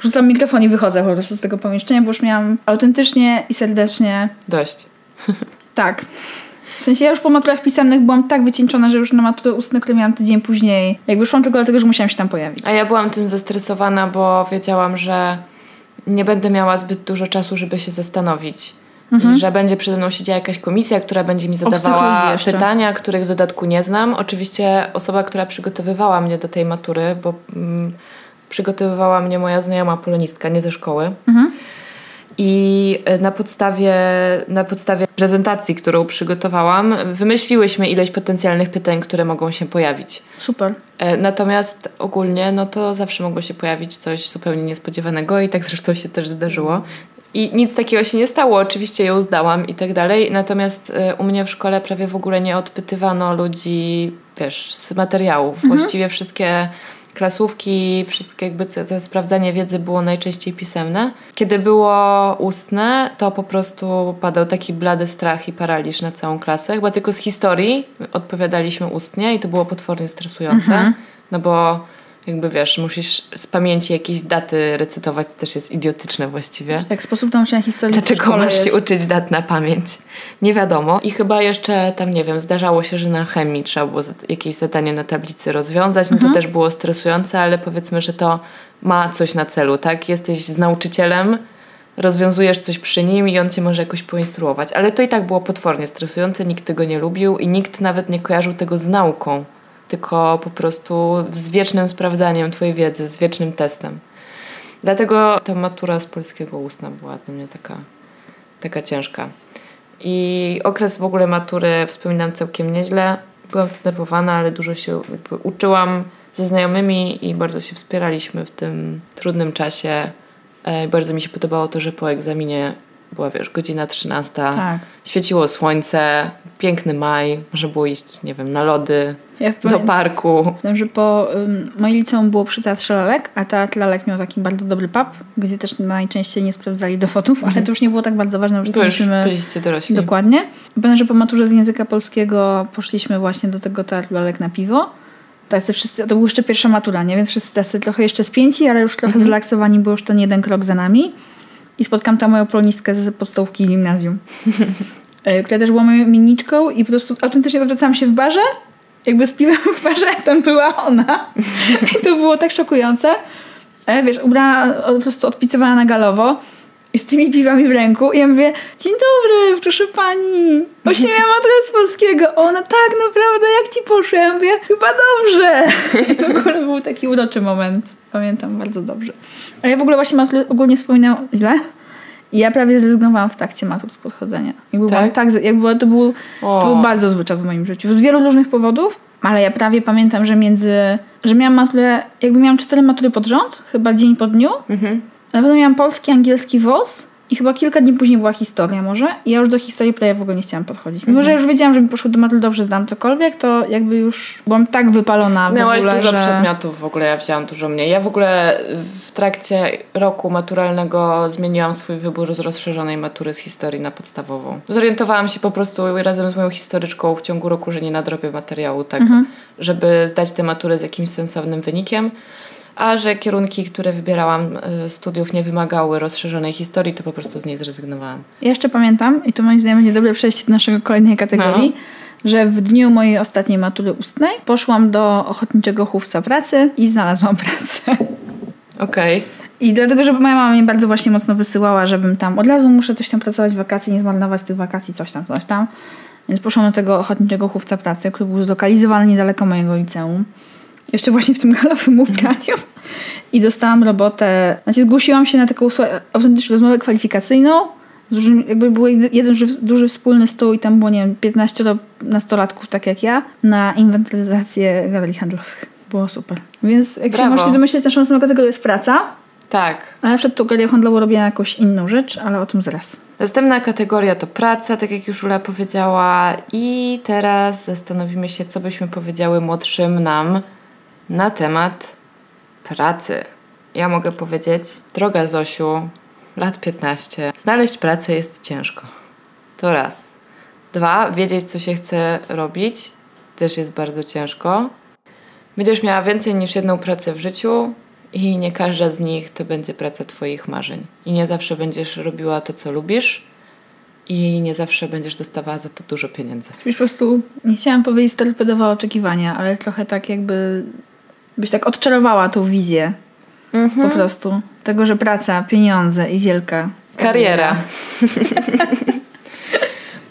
rzucam mikrofon i wychodzę po prostu z tego pomieszczenia, bo już miałam autentycznie i serdecznie... Dość. Tak. W sensie ja już po maturach pisemnych byłam tak wycieńczona, że już na maturę ustne, które miałam tydzień później, jakby szłam tylko dlatego, że musiałam się tam pojawić. A ja byłam tym zestresowana, bo wiedziałam, że nie będę miała zbyt dużo czasu, żeby się zastanowić. Mhm. I że będzie przede mną siedziała jakaś komisja, która będzie mi zadawała pytania, których w dodatku nie znam. Oczywiście osoba, która przygotowywała mnie do tej matury, bo mm, przygotowywała mnie moja znajoma polonistka, nie ze szkoły. Mhm. I e, na podstawie, na podstawie prezentacji, którą przygotowałam, wymyśliłyśmy ileś potencjalnych pytań, które mogą się pojawić. Super. E, natomiast ogólnie, no to zawsze mogło się pojawić coś zupełnie niespodziewanego i tak zresztą się też zdarzyło. I nic takiego się nie stało, oczywiście ją zdałam i tak dalej. Natomiast e, u mnie w szkole prawie w ogóle nie odpytywano ludzi, wiesz, z materiałów. Mhm. Właściwie wszystkie klasówki, wszystkie jakby to sprawdzanie wiedzy było najczęściej pisemne. Kiedy było ustne, to po prostu padał taki blady strach i paraliż na całą klasę. Chyba tylko z historii odpowiadaliśmy ustnie i to było potwornie stresujące. Mhm. No bo jakby wiesz, musisz z pamięci jakieś daty recytować, to też jest idiotyczne właściwie. Tak, sposób nauczania historii Dlaczego masz jest... się uczyć dat na pamięć? Nie wiadomo. I chyba jeszcze tam, nie wiem, zdarzało się, że na chemii trzeba było jakieś zadanie na tablicy rozwiązać. No mhm. to też było stresujące, ale powiedzmy, że to ma coś na celu, tak? Jesteś z nauczycielem, rozwiązujesz coś przy nim i on cię może jakoś poinstruować. Ale to i tak było potwornie stresujące, nikt tego nie lubił i nikt nawet nie kojarzył tego z nauką tylko po prostu z wiecznym sprawdzaniem Twojej wiedzy, z wiecznym testem. Dlatego ta matura z polskiego ustna była dla mnie taka, taka ciężka. I okres w ogóle matury wspominam całkiem nieźle. Byłam zdenerwowana, ale dużo się uczyłam ze znajomymi i bardzo się wspieraliśmy w tym trudnym czasie. E, bardzo mi się podobało to, że po egzaminie była, wiesz, godzina 13, tak. świeciło słońce, piękny maj, można było iść, nie wiem, na lody, ja do parku. Że po um, moim liceum było przy Teatrze Lalek, a Teatr Lalek miał taki bardzo dobry pub, gdzie też najczęściej nie sprawdzali dowodów, ale to już nie było tak bardzo ważne, że to już byliście dorośli. Dokładnie. Pamiętam, że po maturze z języka polskiego poszliśmy właśnie do tego Teatru Lalek na piwo. Tacy wszyscy, to była jeszcze pierwsza matura, nie? Więc wszyscy tacy trochę jeszcze spięci, ale już trochę mhm. zrelaksowani, bo już ten jeden krok za nami. I spotkam tam moją polonistkę z podstawówki gimnazjum. E, która też była moją miniczką i po prostu autentycznie odwracałam się w barze, jakby z piwem w barze, tam była ona. I to było tak szokujące. E, wiesz, ubrana, po prostu odpicowana na galowo z tymi piwami w ręku. I ja mówię, dzień dobry, proszę pani. Właśnie miałam maturę z polskiego. Ona, tak, naprawdę, jak ci poszło? Ja mówię, chyba dobrze. I w ogóle był taki uroczy moment. Pamiętam bardzo dobrze. Ale ja w ogóle właśnie maturę ogólnie wspominam źle. I ja prawie zrezygnowałam w trakcie matur z podchodzenia. Jakby tak? tak jakby to, był, to był bardzo zły czas w moim życiu. Z wielu różnych powodów, ale ja prawie pamiętam, że między... Że miałam maturę... Jakby miałam cztery matury pod rząd, chyba dzień po dniu. Mhm. Na pewno miałam polski, angielski, WOS i chyba kilka dni później była historia może. I ja już do historii prawie w ogóle nie chciałam podchodzić. Mimo, że mhm. już wiedziałam, że mi poszło do matury dobrze, zdam cokolwiek, to jakby już byłam tak wypalona Miałaś w ogóle, dużo że... przedmiotów w ogóle, ja wzięłam dużo mniej. Ja w ogóle w trakcie roku maturalnego zmieniłam swój wybór z rozszerzonej matury z historii na podstawową. Zorientowałam się po prostu razem z moją historyczką w ciągu roku, że nie nadrobię materiału tak, mhm. żeby zdać tę maturę z jakimś sensownym wynikiem a że kierunki, które wybierałam e, studiów nie wymagały rozszerzonej historii, to po prostu z niej zrezygnowałam. Ja jeszcze pamiętam, i to moim zdaniem będzie dobre przejście do naszej kolejnej kategorii, no. że w dniu mojej ostatniej matury ustnej poszłam do ochotniczego chówca pracy i znalazłam pracę. Okej. Okay. I dlatego, że moja mama mnie bardzo właśnie mocno wysyłała, żebym tam od razu muszę coś tam pracować w wakacji, nie zmarnować tych wakacji, coś tam, coś tam. Więc poszłam do tego ochotniczego chówca pracy, który był zlokalizowany niedaleko mojego liceum. Jeszcze właśnie w tym galowym ubraniu. I dostałam robotę. Znaczy, zgłosiłam się na taką autentyczną rozmowę kwalifikacyjną. Dużym, jakby był jeden duży, wspólny stół i tam było, nie wiem, 15 nastolatków, tak jak ja, na inwentaryzację galerii handlowych. Było super. Więc jak Brawo. się możecie domyśleć, naszą następną kategorią jest praca. Tak. Ale przed tą galerią handlową robiłam jakąś inną rzecz, ale o tym zaraz. Następna kategoria to praca, tak jak już Ula powiedziała. I teraz zastanowimy się, co byśmy powiedziały młodszym nam na temat pracy. Ja mogę powiedzieć, droga Zosiu, lat 15, znaleźć pracę jest ciężko. To raz. Dwa, wiedzieć, co się chce robić, też jest bardzo ciężko. Będziesz miała więcej niż jedną pracę w życiu i nie każda z nich to będzie praca Twoich marzeń. I nie zawsze będziesz robiła to, co lubisz i nie zawsze będziesz dostawała za to dużo pieniędzy. Już po prostu, nie chciałam powiedzieć storpedowała oczekiwania, ale trochę tak jakby byś tak odczarowała tą wizję po prostu. Tego, że praca, pieniądze i wielka Kariera.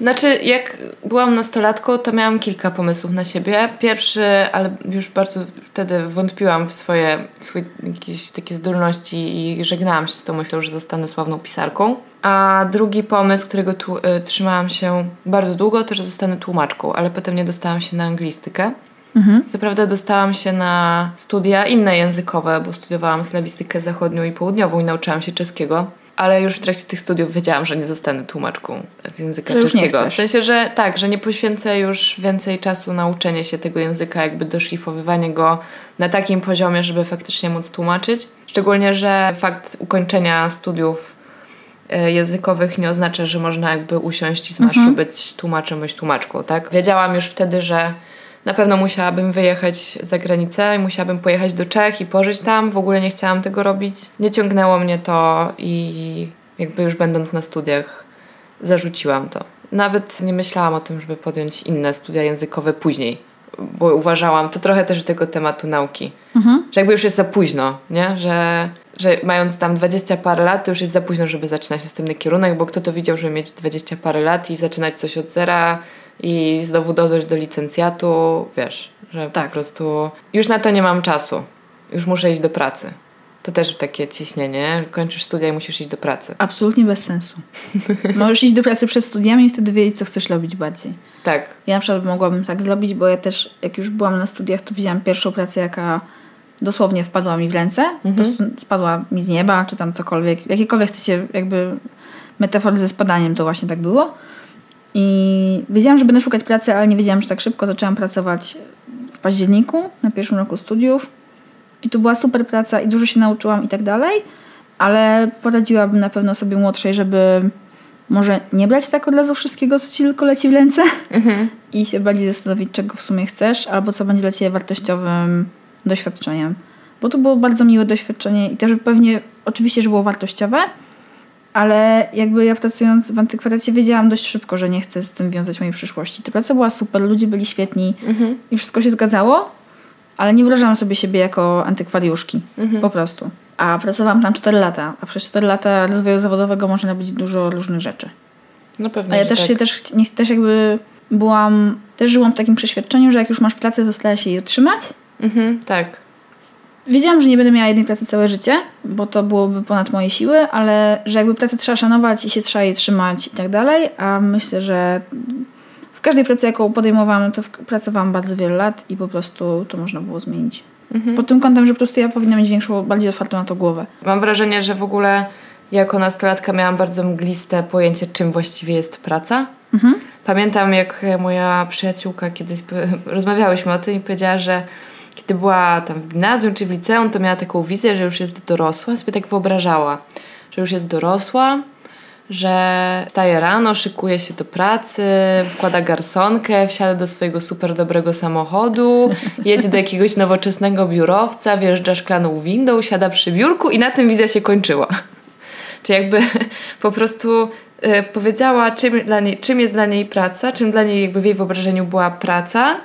Znaczy, jak byłam nastolatką, to miałam kilka pomysłów na siebie. Pierwszy, ale już bardzo wtedy wątpiłam w swoje, swoje jakieś takie zdolności i żegnałam się z tą myślą, że zostanę sławną pisarką. A drugi pomysł, którego tu, y, trzymałam się bardzo długo, to że zostanę tłumaczką, ale potem nie dostałam się na anglistykę. Mhm. Co prawda dostałam się na studia inne językowe, bo studiowałam slawistykę zachodnią i południową i nauczyłam się czeskiego. Ale już w trakcie tych studiów wiedziałam, że nie zostanę tłumaczką z języka Że czeskiego. W sensie, że tak, że nie poświęcę już więcej czasu na uczenie się tego języka, jakby doszlifowywanie go na takim poziomie, żeby faktycznie móc tłumaczyć. Szczególnie, że fakt ukończenia studiów e, językowych nie oznacza, że można jakby usiąść i z marszu być tłumaczem bądź tłumaczką, tak? Wiedziałam już wtedy, że na pewno musiałabym wyjechać za granicę i musiałabym pojechać do Czech i pożyć tam. W ogóle nie chciałam tego robić. Nie ciągnęło mnie to i jakby już będąc na studiach zarzuciłam to. Nawet nie myślałam o tym, żeby podjąć inne studia językowe później, bo uważałam, to trochę też tego tematu nauki, że jakby już jest za późno, nie? Że, że mając tam 20 parę lat, to już jest za późno, żeby zaczynać następny kierunek, bo kto to widział, żeby mieć 20 parę lat i zaczynać coś od zera i znowu dojść do licencjatu, wiesz, że Tak. po prostu już na to nie mam czasu, już muszę iść do pracy. To też takie ciśnienie, kończysz studia i musisz iść do pracy. Absolutnie bez sensu. Możesz iść do pracy przed studiami i wtedy wiedzieć, co chcesz robić bardziej. Tak, Ja na przykład mogłabym tak zrobić, bo ja też, jak już byłam na studiach, to wzięłam pierwszą pracę, jaka dosłownie wpadła mi w ręce. Po prostu spadła mi z nieba, czy tam cokolwiek. Jakiekolwiek chcecie jakby metafory ze spadaniem, to właśnie tak było. I wiedziałam, że będę szukać pracy, ale nie wiedziałam, że tak szybko zaczęłam pracować w październiku, na pierwszym roku studiów. I to była super praca i dużo się nauczyłam i tak dalej, ale poradziłabym na pewno sobie młodszej, żeby może nie brać tak od razu wszystkiego, co ci tylko leci w ręce i się bardziej zastanowić, czego w sumie chcesz, albo co będzie dla ciebie wartościowym doświadczeniem. Bo to było bardzo miłe doświadczenie i też pewnie, oczywiście, że było wartościowe, ale jakby ja pracując w antykwariacie wiedziałam dość szybko, że nie chcę z tym wiązać mojej przyszłości. Ta praca była super, ludzie byli świetni i wszystko się zgadzało, ale nie wyobrażałam sobie siebie jako antykwariuszki. Po prostu. A pracowałam tam 4 lata, a przez 4 lata rozwoju zawodowego można robić dużo różnych rzeczy. no pewnie, A ja też tak. się też, nie, też jakby byłam, też żyłam w takim przeświadczeniu, że jak już masz pracę, to starasz się jej utrzymać. Mhm, tak. Wiedziałam, że nie będę miała jednej pracy całe życie, bo to byłoby ponad moje siły, ale że jakby pracę trzeba szanować i się trzeba jej trzymać i tak dalej, a myślę, że w każdej pracy, jaką podejmowałam, to pracowałam bardzo wiele lat i po prostu to można było zmienić. Pod tym kątem, że po prostu ja powinna mieć większą, bardziej otwartą na to głowę. Mam wrażenie, że w ogóle jako nastolatka miałam bardzo mgliste pojęcie, czym właściwie jest praca. Pamiętam, jak moja przyjaciółka kiedyś rozmawiałyśmy o tym i powiedziała, że kiedy była tam w gimnazjum czy w liceum, to miała taką wizję, że już jest dorosła. Sobie tak wyobrażała, że już jest dorosła, że wstaje rano, szykuje się do pracy, wkłada garsonkę, wsiada do swojego super dobrego samochodu, jedzie do jakiegoś nowoczesnego biurowca, wjeżdża szklaną windą, siada przy biurku i na tym wizja się kończyła. Czy jakby po prostu y, powiedziała, czym, dla niej, czym jest dla niej praca, czym dla niej jakby w jej wyobrażeniu była praca.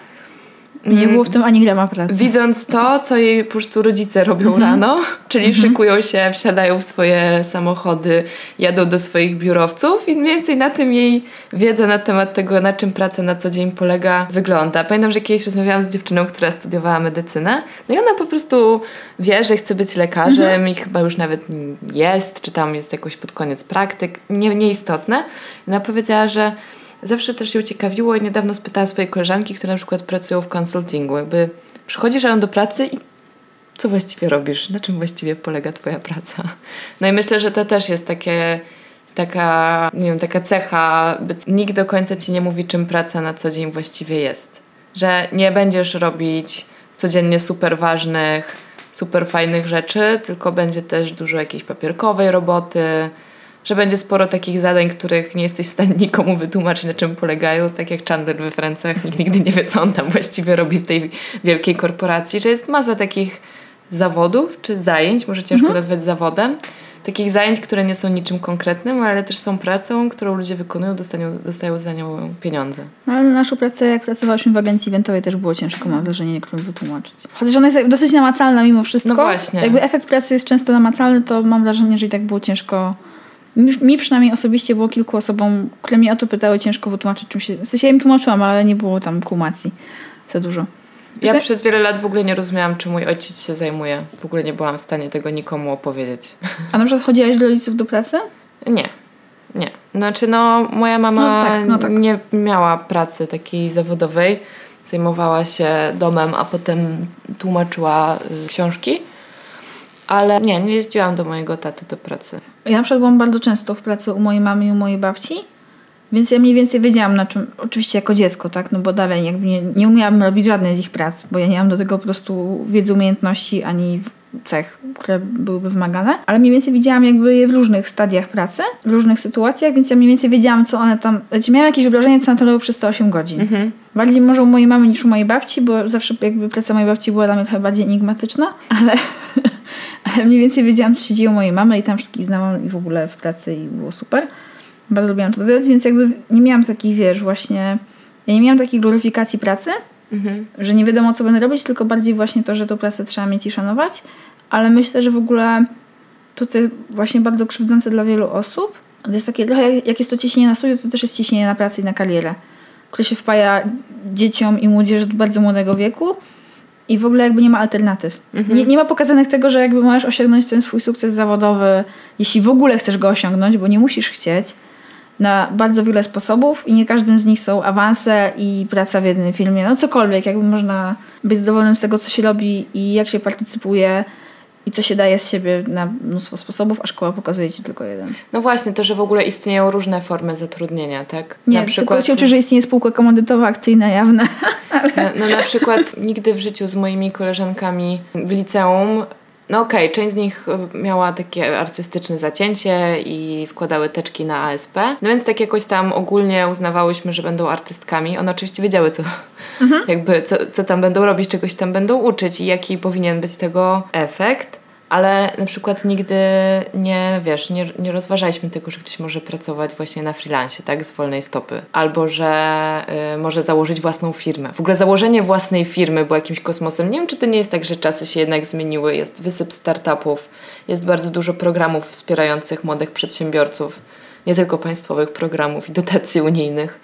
Nie było w tym ani grama pracy. Widząc to, co jej po prostu rodzice robią rano, czyli szykują się, wsiadają w swoje samochody, jadą do swoich biurowców i mniej więcej na tym jej wiedza na temat tego, na czym praca na co dzień polega, wygląda. Pamiętam, że kiedyś rozmawiałam z dziewczyną, która studiowała medycynę, no i ona po prostu wie, że chce być lekarzem i chyba już nawet jest, czy tam jest jakoś pod koniec praktyk, nie, nieistotne. I ona powiedziała, że zawsze też się uciekawiło i niedawno spytała swojej koleżanki, które na przykład pracują w konsultingu, jakby przychodzisz rano do pracy i co właściwie robisz, na czym właściwie polega Twoja praca. No i myślę, że to też jest takie, taka, nie wiem, taka cecha, nikt do końca Ci nie mówi, czym praca na co dzień właściwie jest. Że nie będziesz robić codziennie super ważnych, super fajnych rzeczy, tylko będzie też dużo jakiejś papierkowej roboty, że będzie sporo takich zadań, których nie jesteś w stanie nikomu wytłumaczyć, na czym polegają, tak jak Chandler we Francach, nikt nigdy nie wie, co on tam właściwie robi w tej wielkiej korporacji, że jest masa takich zawodów czy zajęć, może ciężko mhm. nazwać zawodem, takich zajęć, które nie są niczym konkretnym, ale też są pracą, którą ludzie wykonują, dostają, dostają za nią pieniądze. No, ale naszą pracę, jak pracowałyśmy w agencji eventowej, też było ciężko, mam wrażenie, niektórym wytłumaczyć. Chociaż ona jest dosyć namacalna mimo wszystko. No właśnie. Jakby efekt pracy jest często namacalny, to mam wrażenie, że i tak było ciężko mi, mi, przynajmniej osobiście było kilku osobom, które mnie o to pytały, ciężko wytłumaczyć, czym się... W sensie ja im tłumaczyłam, ale nie było tam kumacji za dużo. Ja przez wiele lat w ogóle nie rozumiałam, czym mój ojciec się zajmuje. W ogóle nie byłam w stanie tego nikomu opowiedzieć. A na przykład chodziłaś do rodziców do pracy? Nie. Nie. Znaczy, no, moja mama no tak, no tak. nie miała pracy takiej zawodowej. Zajmowała się domem, a potem tłumaczyła y, książki. Ale nie, nie jeździłam do mojego taty do pracy. Ja na przykład byłam bardzo często w pracy u mojej mamy i u mojej babci, więc ja mniej więcej wiedziałam na czym, oczywiście jako dziecko, tak, no bo dalej jakby nie, nie umiałam robić żadnej z ich prac, bo ja nie mam do tego po prostu wiedzy, umiejętności ani cech, które byłyby wymagane, ale mniej więcej widziałam jakby je w różnych stadiach pracy, w różnych sytuacjach, więc ja mniej więcej wiedziałam, co one tam, znaczy miałam jakieś wyobrażenie, co one tam robią przez te 8 godzin. Mhm. Bardziej może u mojej mamy niż u mojej babci, bo zawsze jakby praca mojej babci była dla mnie trochę bardziej enigmatyczna, ale mniej więcej wiedziałam, co się dzieje u mojej mamy i tam wszystkich znałam i w ogóle w pracy i było super. Bardzo lubiłam to dodać, więc jakby nie miałam takich, wiesz, właśnie... Ja nie miałam takiej gloryfikacji pracy, mhm. że nie wiadomo, co będę robić, tylko bardziej właśnie to, że tą pracę trzeba mieć i szanować. Ale myślę, że w ogóle to, co jest właśnie bardzo krzywdzące dla wielu osób, to jest takie trochę, jak jest to ciśnienie na studiu, to też jest ciśnienie na pracę i na karierę, które się wpaja dzieciom i młodzieży do bardzo młodego wieku i w ogóle jakby nie ma alternatyw. Mhm. Nie, nie ma pokazanych tego, że jakby możesz osiągnąć ten swój sukces zawodowy, jeśli w ogóle chcesz go osiągnąć, bo nie musisz chcieć, na bardzo wiele sposobów i nie każdym z nich są awanse i praca w jednym filmie. No cokolwiek, jakby można być zadowolonym z tego, co się robi i jak się partycypuje i co się daje z siebie na mnóstwo sposobów, a szkoła pokazuje ci tylko jeden. No właśnie, to, że w ogóle istnieją różne formy zatrudnienia, tak? Nie, na przykład... tylko się uczy, że istnieje spółka komandytowa, akcyjna, jawna. No, no na przykład nigdy w życiu z moimi koleżankami w liceum no okej, okay, część z nich y, miała takie artystyczne zacięcie i składały teczki na ASP. No więc tak jakoś tam ogólnie uznawałyśmy, że będą artystkami. One oczywiście wiedziały, co, mhm. jakby, co, co tam będą robić, czegoś tam będą uczyć i jaki powinien być tego efekt ale na przykład nigdy nie, wiesz, nie, nie rozważaliśmy tego, że ktoś może pracować właśnie na freelancie, tak, z wolnej stopy. Albo, że y, może założyć własną firmę. W ogóle założenie własnej firmy było jakimś kosmosem. Nie wiem, czy to nie jest tak, że czasy się jednak zmieniły. Jest wysyp startupów, jest bardzo dużo programów wspierających młodych przedsiębiorców, nie tylko państwowych programów i dotacji unijnych.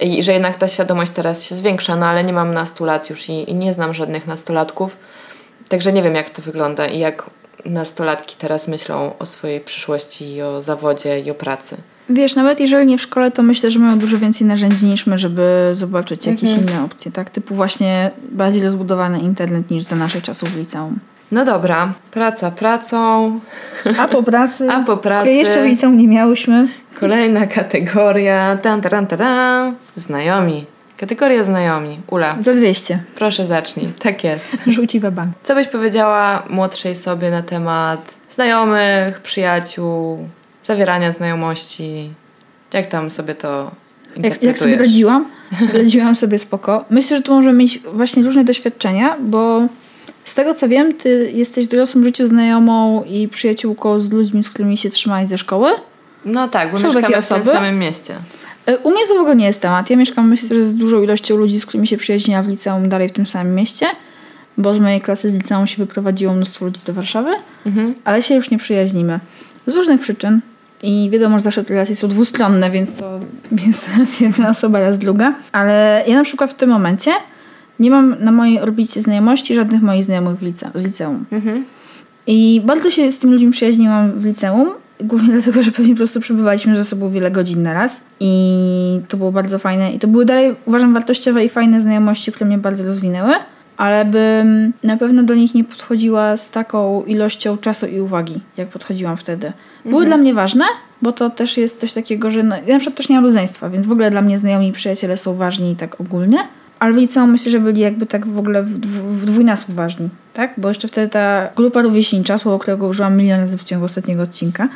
I że jednak ta świadomość teraz się zwiększa, no ale nie mam nastu lat już i, i nie znam żadnych nastolatków. Także nie wiem, jak to wygląda i jak nastolatki teraz myślą o swojej przyszłości i o zawodzie i o pracy. Wiesz, nawet jeżeli nie w szkole, to myślę, że mają dużo więcej narzędzi niż my, żeby zobaczyć jakieś mhm. inne opcje, tak? Typu właśnie bardziej rozbudowany internet niż za naszych czasów w liceum. No dobra, praca pracą. A po pracy. A po pracy. Jeszcze w liceum nie miałyśmy. Kolejna kategoria. Tan, tan, tan, tan. Znajomi. Kategoria znajomi. Ula. Za 200. Proszę zacznij. Tak jest. Rzuci bank. Co byś powiedziała młodszej sobie na temat znajomych, przyjaciół, zawierania znajomości? Jak tam sobie to jak, jak sobie radziłam? radziłam sobie spoko. Myślę, że tu możemy mieć właśnie różne doświadczenia, bo z tego co wiem, ty jesteś w dorosłym życiu znajomą i przyjaciółką z ludźmi, z którymi się trzymałeś ze szkoły. No tak, bo Są mieszkamy w tym samym mieście. E, u mnie to w ogóle nie jest temat. Ja mieszkam myślę, że z dużą ilością ludzi, z którymi się przyjaźniłam w liceum dalej w tym samym mieście, bo z mojej klasy z liceum się wyprowadziło mnóstwo ludzi do Warszawy, mhm. ale się już nie przyjaźnimy. Z różnych przyczyn. I wiadomo, że zawsze te relacje są dwustronne, więc to jest raz jedna osoba, raz druga. Ale ja na przykład w tym momencie nie mam na mojej orbicie znajomości żadnych moich znajomych lice z liceum. Mhm. I bardzo się z tymi ludźmi przyjaźniłam w liceum, Głównie dlatego, że pewnie po prostu przebywaliśmy ze sobą wiele godzin na raz i to było bardzo fajne. I to były dalej, uważam, wartościowe i fajne znajomości, które mnie bardzo rozwinęły. ale bym na pewno do nich nie podchodziła z taką ilością czasu i uwagi, jak podchodziłam wtedy. Były Mhm. dla mnie ważne, bo to też jest coś takiego, że no, ja na przykład też nie mam rodzeństwa, więc w ogóle dla mnie znajomi i przyjaciele są ważni tak ogólnie. Ale w liceum myślę, że byli jakby tak w ogóle w, dwu, w dwójnasób ważni, tak? Bo jeszcze wtedy ta grupa rówieśnicza, słowo, którego użyłam milion razy w ciągu ostatniego odcinka,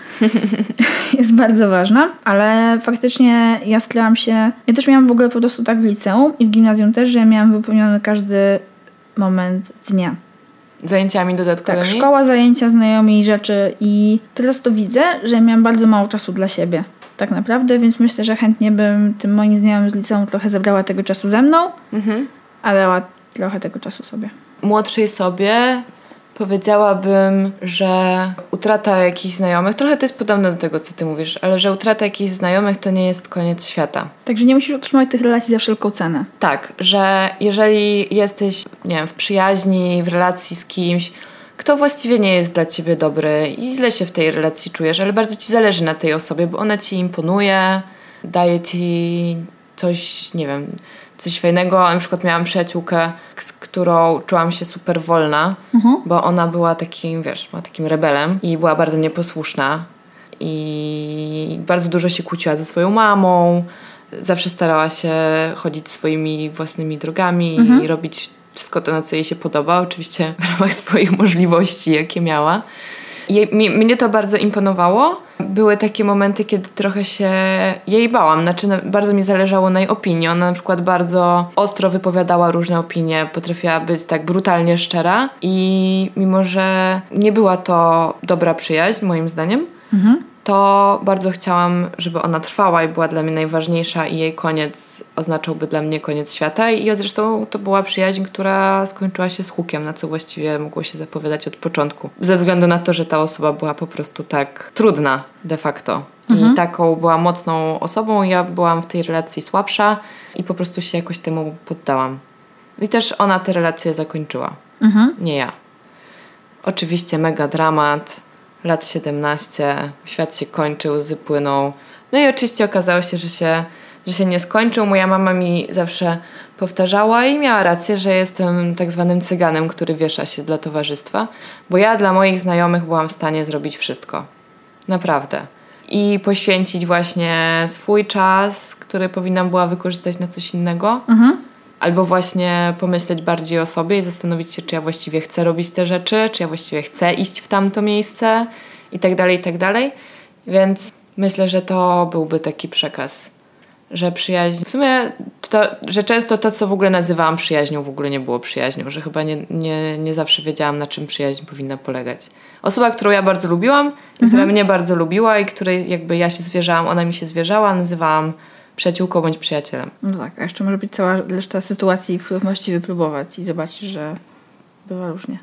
jest bardzo ważna, ale faktycznie ja starałam się, ja też miałam w ogóle po prostu tak w liceum i w gimnazjum też, że ja miałam wypełniony każdy moment dnia. Zajęciami dodatkowymi? Tak, szkoła, zajęcia, znajomi, rzeczy i teraz to widzę, że miałam bardzo mało czasu dla siebie. Tak naprawdę, więc myślę, że chętnie bym tym moim znajomym z liceum trochę zabrała tego czasu ze mną, Mhm. a dała trochę tego czasu sobie. Młodszej sobie powiedziałabym, że utrata jakichś znajomych, trochę to jest podobne do tego, co ty mówisz, ale że utrata jakichś znajomych to nie jest koniec świata. Także nie musisz utrzymać tych relacji za wszelką cenę. Tak, że jeżeli jesteś, nie wiem, w przyjaźni, w relacji z kimś, kto właściwie nie jest dla ciebie dobry i źle się w tej relacji czujesz, ale bardzo ci zależy na tej osobie, bo ona ci imponuje, daje ci coś, nie wiem, coś fajnego. Na przykład miałam przyjaciółkę, z którą czułam się super wolna, bo ona była takim, wiesz, była takim rebelem i była bardzo nieposłuszna i bardzo dużo się kłóciła ze swoją mamą. Zawsze starała się chodzić swoimi własnymi drogami i robić wszystko to, na co jej się podoba, oczywiście w ramach swoich możliwości, jakie miała. Jej, mi, mnie to bardzo imponowało. Były takie momenty, kiedy trochę się jej bałam. Znaczy, no, bardzo mi zależało na jej opinii. Ona na przykład bardzo ostro wypowiadała różne opinie, potrafiła być tak brutalnie szczera i mimo, że nie była to dobra przyjaźń, moim zdaniem, to bardzo chciałam, żeby ona trwała i była dla mnie najważniejsza i jej koniec oznaczałby dla mnie koniec świata i zresztą to była przyjaźń, która skończyła się z hukiem, na co właściwie mogło się zapowiadać od początku. Ze względu na to, że ta osoba była po prostu tak trudna de facto. I taką była mocną osobą, ja byłam w tej relacji słabsza i po prostu się jakoś temu poddałam. I też ona tę relację zakończyła, Mhm. nie ja. Oczywiście mega dramat, lat 17, świat się kończył, łzy. No i oczywiście okazało się, że się, że się nie skończył. Moja mama mi zawsze powtarzała i miała rację, że jestem tak zwanym cyganem, który wiesza się dla towarzystwa, bo ja dla moich znajomych byłam w stanie zrobić wszystko. Naprawdę. I poświęcić właśnie swój czas, który powinnam była wykorzystać na coś innego. Albo właśnie pomyśleć bardziej o sobie i zastanowić się, czy ja właściwie chcę robić te rzeczy, czy ja właściwie chcę iść w tamto miejsce i tak dalej, i tak dalej. Więc myślę, że to byłby taki przekaz, że przyjaźń... W sumie, to, że często to, co w ogóle nazywałam przyjaźnią, w ogóle nie było przyjaźnią, że chyba nie, nie, nie zawsze wiedziałam, na czym przyjaźń powinna polegać. Osoba, którą ja bardzo lubiłam i która mnie bardzo lubiła i której jakby ja się zwierzałam, ona mi się zwierzała, nazywałam przyjaciółką bądź przyjacielem. No tak, a jeszcze może być cała reszta sytuacji, w których możecie wypróbować i zobaczyć, że bywa różnie.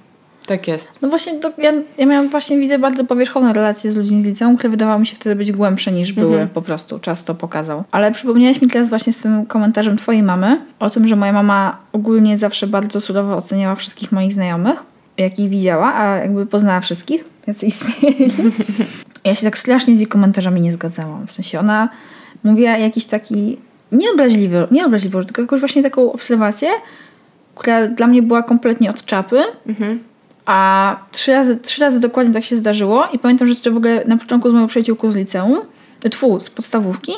Tak jest. No właśnie, to ja, ja miałam właśnie, widzę bardzo powierzchowne relacje z ludźmi z liceum, które wydawały mi się wtedy być głębsze niż były po prostu. Czas to pokazał. Ale przypomniałeś mi teraz właśnie z tym komentarzem twojej mamy o tym, że moja mama ogólnie zawsze bardzo surowo oceniała wszystkich moich znajomych, jakich widziała, a jakby poznała wszystkich, jacy istnieli. ja się tak strasznie z jej komentarzami nie zgadzałam. W sensie ona mówiła jakiś taki nieobraźliwy, nieobraźliwy, tylko jakąś właśnie taką obserwację, która dla mnie była kompletnie od czapy. A trzy razy, trzy razy dokładnie tak się zdarzyło i pamiętam, że to w ogóle na początku z moją przyjaciółką z liceum, tfu, z podstawówki,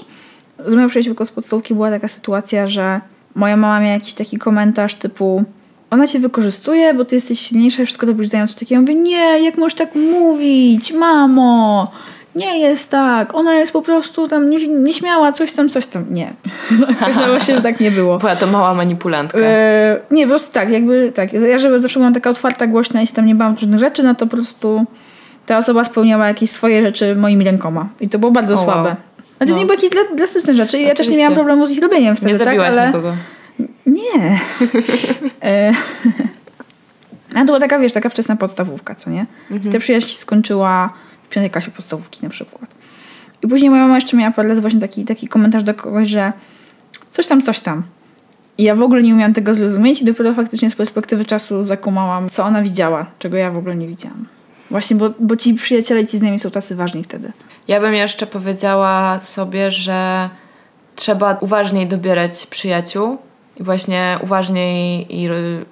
z moją przyjaciółką z podstawówki była taka sytuacja, że moja mama miała jakiś taki komentarz typu ona cię wykorzystuje, bo ty jesteś silniejsza i wszystko robisz zając takie. Ja mówię, nie, jak możesz tak mówić, mamo? Nie jest tak. Ona jest po prostu tam nie, nieśmiała, coś tam, coś tam. Nie. Okazało się, że tak nie było. Była to mała manipulantka. E, nie, po prostu tak, jakby tak. Ja żeby zawsze byłam taka otwarta, głośna i się tam nie bałam różnych rzeczy, no to po prostu ta osoba spełniała jakieś swoje rzeczy moimi rękoma. I to było bardzo wow. słabe. Znaczy No. nie były jakieś dra- drastyczne rzeczy i ja też nie Oczywiście. miałam problemu z ich robieniem wtedy, Nie zabiłaś tak? Ale... nikogo. Nie. E, A to była taka, wiesz, taka wczesna podstawówka, co nie? Mhm. Ta przyjaźń skończyła piątej klasie podstawówki na przykład. I później moja mama jeszcze miała razy właśnie taki, taki komentarz do kogoś, że coś tam, coś tam. I ja w ogóle nie umiałam tego zrozumieć i dopiero faktycznie z perspektywy czasu zakumałam, co ona widziała, czego ja w ogóle nie widziałam. Właśnie, bo, bo ci przyjaciele i ci znajomi są tacy ważni wtedy. Ja bym jeszcze powiedziała sobie, że trzeba uważniej dobierać przyjaciół i właśnie uważniej i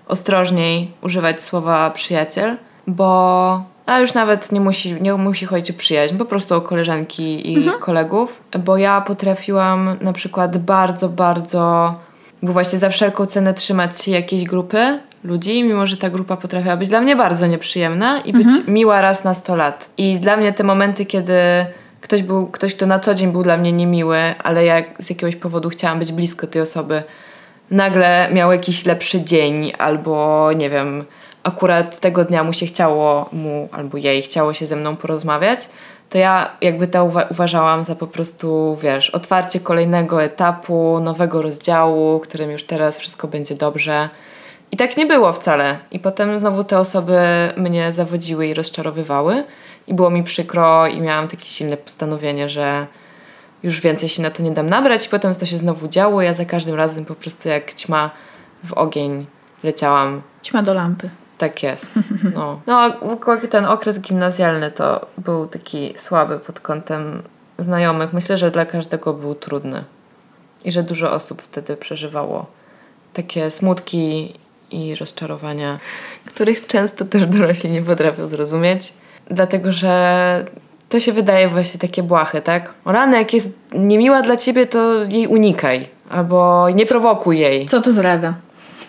ostrożniej używać słowa przyjaciel, bo a już nawet nie musi, nie musi chodzić o przyjaźń, po prostu o koleżanki i mhm. kolegów, bo ja potrafiłam na przykład bardzo, bardzo, bo właśnie za wszelką cenę trzymać się jakiejś grupy ludzi, mimo że ta grupa potrafiła być dla mnie bardzo nieprzyjemna i być mhm. miła raz na 100 lat. I dla mnie te momenty, kiedy ktoś był, ktoś, kto na co dzień był dla mnie niemiły, ale ja z jakiegoś powodu chciałam być blisko tej osoby, nagle miał jakiś lepszy dzień albo nie wiem, akurat tego dnia mu się chciało, mu albo jej chciało się ze mną porozmawiać, to ja jakby to uwa- uważałam za po prostu, wiesz, otwarcie kolejnego etapu, nowego rozdziału, którym już teraz wszystko będzie dobrze. I tak nie było wcale. I potem znowu te osoby mnie zawodziły i rozczarowywały. I było mi przykro i miałam takie silne postanowienie, że już więcej się na to nie dam nabrać. I potem to się znowu działo. Ja za każdym razem po prostu jak ćma w ogień leciałam. Ćma do lampy. Tak jest. No. no, ten okres gimnazjalny to był taki słaby pod kątem znajomych. Myślę, że dla każdego był trudny. I że dużo osób wtedy przeżywało takie smutki i rozczarowania, których często też dorośli nie potrafią zrozumieć. Dlatego, że to się wydaje właśnie takie błahe, tak? O rany, jak jest niemiła dla ciebie, to jej unikaj. Albo nie prowokuj jej. Co to zrada?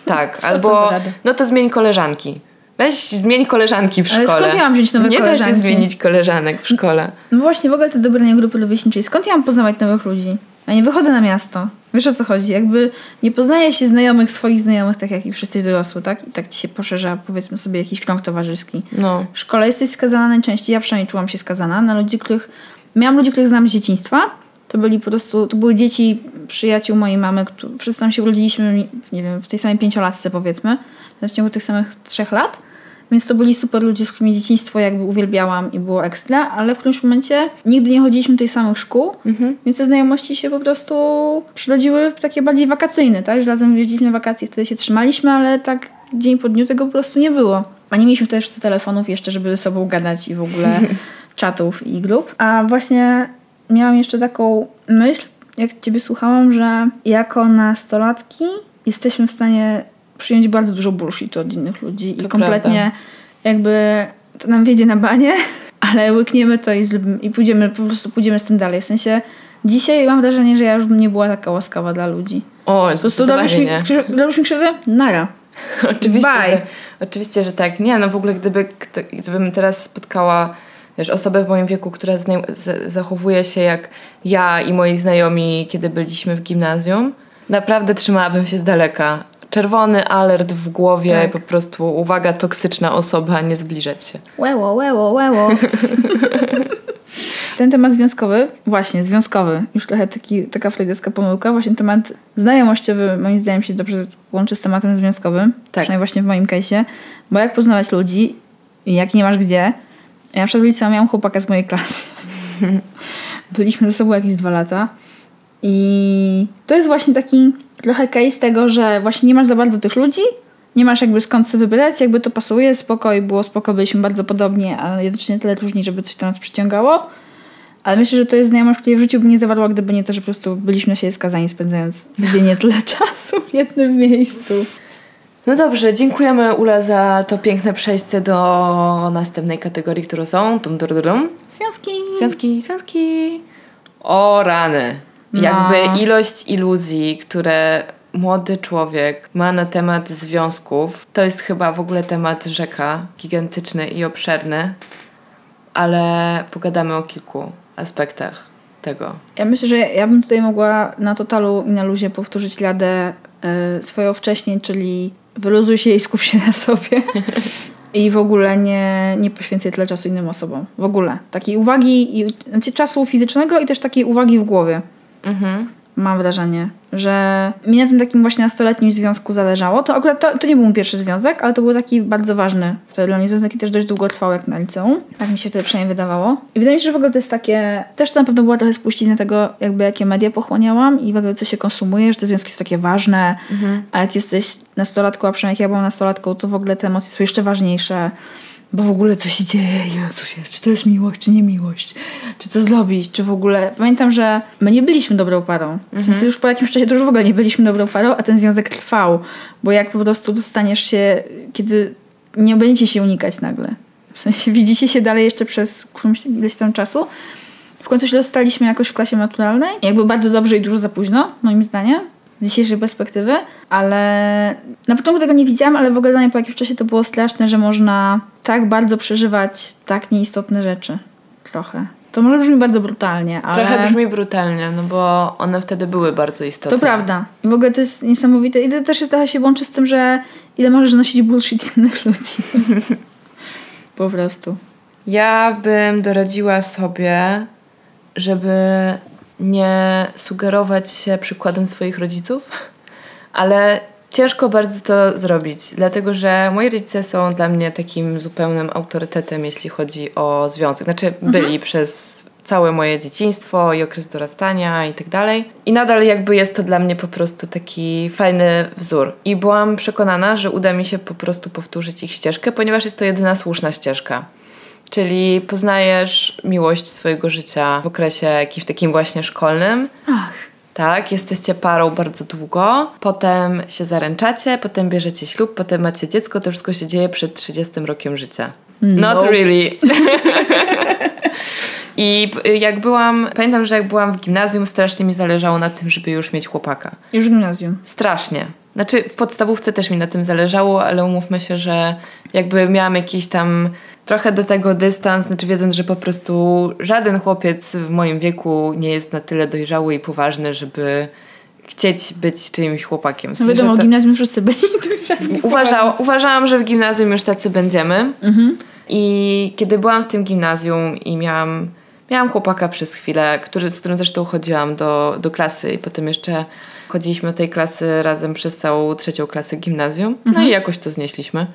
Tak, albo no to zmień koleżanki. Weź zmień koleżanki w szkole. Ale skąd ja mam wziąć nowe nie koleżanki? Nie da się zmienić koleżanek w szkole. No właśnie, w ogóle te dobranie grupy rówieśniczej. Skąd ja mam poznawać nowych ludzi? A nie wychodzę na miasto. Wiesz o co chodzi? Jakby nie poznaje się znajomych swoich znajomych, tak jak i wszyscy dorosły, tak? I tak ci się poszerza, powiedzmy sobie, jakiś krąg towarzyski. No. W szkole jesteś skazana najczęściej, ja przynajmniej czułam się skazana na ludzi, których... Miałam ludzi, których znam z dzieciństwa. To byli po prostu, to były dzieci przyjaciół mojej mamy, którzy, wszyscy tam się urodziliśmy, nie wiem, w tej samej pięciolatce powiedzmy, w ciągu tych samych trzech lat. Więc to byli super ludzie, z którymi dzieciństwo jakby uwielbiałam i było ekstra, ale w którymś momencie nigdy nie chodziliśmy do tej samych szkół, mhm. więc te znajomości się po prostu przyrodziły takie bardziej wakacyjne, tak? Że razem jeździliśmy na wakacje, wtedy się trzymaliśmy, ale tak dzień po dniu tego po prostu nie było. A nie mieliśmy też telefonów jeszcze, żeby ze sobą gadać i w ogóle czatów i grup. A właśnie miałam jeszcze taką myśl, jak ciebie słuchałam, że jako nastolatki jesteśmy w stanie przyjąć bardzo dużo bullshitu od innych ludzi to i kompletnie prawda. jakby to nam wiedzie na banie, ale łykniemy to i, i pójdziemy, po prostu pójdziemy z tym dalej. W sensie dzisiaj mam wrażenie, że ja już nie była taka łaskawa dla ludzi. O, robisz mi, robisz mi krzywdę? Nara. oczywiście, że, oczywiście, że tak. Nie, no w ogóle gdyby, gdybym teraz spotkała wiesz, osobę w moim wieku, która zachowuje się jak ja i moi znajomi, kiedy byliśmy w gimnazjum, naprawdę trzymałabym się z daleka czerwony alert w głowie, tak. po prostu uwaga, toksyczna osoba, nie zbliżać się. Łeło, łeło, łeło. Ten temat związkowy, właśnie związkowy, już trochę taki, taka freudowska pomyłka, właśnie temat znajomościowy moim zdaniem się dobrze łączy z tematem związkowym, tak. przynajmniej właśnie w moim case'ie, bo jak poznawać ludzi, jak nie masz gdzie, ja w liceum miałam chłopaka z mojej klasy. Byliśmy ze sobą jakieś dwa lata i to jest właśnie taki trochę case tego, że właśnie nie masz za bardzo tych ludzi, nie masz jakby skąd sobie wybrać, jakby to pasuje, spoko i było spoko, byliśmy bardzo podobnie, a jednocześnie tyle różni, żeby coś to nas przyciągało. Ale myślę, że to jest znajomość, której w życiu by nie zawarła, gdyby nie to, że po prostu byliśmy na siebie skazani, spędzając codziennie tyle czasu w jednym miejscu. No dobrze, dziękujemy Ula za to piękne przejście do następnej kategorii, którą są dum, dum, dum. Związki. Związki, związki. O rany. No. Jakby ilość iluzji, które młody człowiek ma na temat związków, to jest chyba w ogóle temat rzeka, gigantyczny i obszerny, ale pogadamy o kilku aspektach tego. Ja myślę, że ja bym tutaj mogła na totalu i na luzie powtórzyć ladę y, swoją wcześniej, czyli wyluzuj się i skup się na sobie. I w ogóle nie, nie poświęcę tyle czasu innym osobom. W ogóle. Takiej uwagi, i, znaczy czasu fizycznego i też takiej uwagi w głowie. Mhm. Mam wrażenie, że mi na tym takim właśnie nastoletnim związku zależało. To akurat to, to nie był mój pierwszy związek, ale to był taki bardzo ważny wtedy dla mnie związek i też dość długo trwał jak na liceum. Tak mi się to przynajmniej wydawało. I wydaje mi się, że w ogóle to jest takie... Też to na pewno była trochę spuścizna tego, jakby jakie media pochłaniałam i w ogóle co się konsumuje, że te związki są takie ważne, mhm. a jak jesteś nastolatką, a przynajmniej jak ja byłam nastolatką, to w ogóle te emocje są jeszcze ważniejsze bo w ogóle co się dzieje, Jezus jest, czy to jest miłość, czy nie miłość, czy co zrobić, czy w ogóle... Pamiętam, że my nie byliśmy dobrą parą. W sensie już po jakimś czasie to już w ogóle nie byliśmy dobrą parą, a ten związek trwał, bo jak po prostu dostaniesz się, kiedy nie będziecie się unikać nagle. W sensie widzicie się dalej jeszcze przez ileś tam czasu. W końcu się dostaliśmy jakoś w klasie maturalnej. Jakby bardzo dobrze i dużo za późno, moim zdaniem z dzisiejszej perspektywy, ale na początku tego nie widziałam, ale w ogóle dla mnie po jakimś czasie to było straszne, że można tak bardzo przeżywać tak nieistotne rzeczy. Trochę. To może brzmi bardzo brutalnie, ale... Trochę brzmi brutalnie, no bo one wtedy były bardzo istotne. To prawda. I w ogóle to jest niesamowite. I to też trochę się łączy z tym, że ile możesz nosić bullshit innych ludzi. po prostu. Ja bym doradziła sobie, żeby nie sugerować się przykładem swoich rodziców, ale ciężko bardzo to zrobić, dlatego że moi rodzice są dla mnie takim zupełnym autorytetem, jeśli chodzi o związek. Znaczy, mhm. byli przez całe moje dzieciństwo i okres dorastania i tak dalej. I nadal jakby jest to dla mnie po prostu taki fajny wzór. I byłam przekonana, że uda mi się po prostu powtórzyć ich ścieżkę, ponieważ jest to jedyna słuszna ścieżka. Czyli poznajesz miłość swojego życia w okresie jakimś takim właśnie szkolnym. Ach. Tak, jesteście parą bardzo długo, potem się zaręczacie, potem bierzecie ślub, potem macie dziecko, to wszystko się dzieje przed 30 rokiem życia. Not nope. really. I jak byłam, pamiętam, że jak byłam w gimnazjum, strasznie mi zależało na tym, żeby już mieć chłopaka. Już w gimnazjum? Strasznie. Znaczy w podstawówce też mi na tym zależało, ale umówmy się, że jakby miałam jakiś tam trochę do tego dystans, znaczy wiedząc, że po prostu żaden chłopiec w moim wieku nie jest na tyle dojrzały i poważny, żeby chcieć być czyimś chłopakiem. W no wiadomo, to... gimnazjum wszyscy byli dojrzali. Uważał, uważałam, że w gimnazjum już tacy będziemy. Mhm. I kiedy byłam w tym gimnazjum i miałam, miałam chłopaka przez chwilę, który, z którym zresztą chodziłam do, do klasy i potem jeszcze chodziliśmy do tej klasy razem przez całą trzecią klasę gimnazjum. No mhm. i jakoś to znieśliśmy.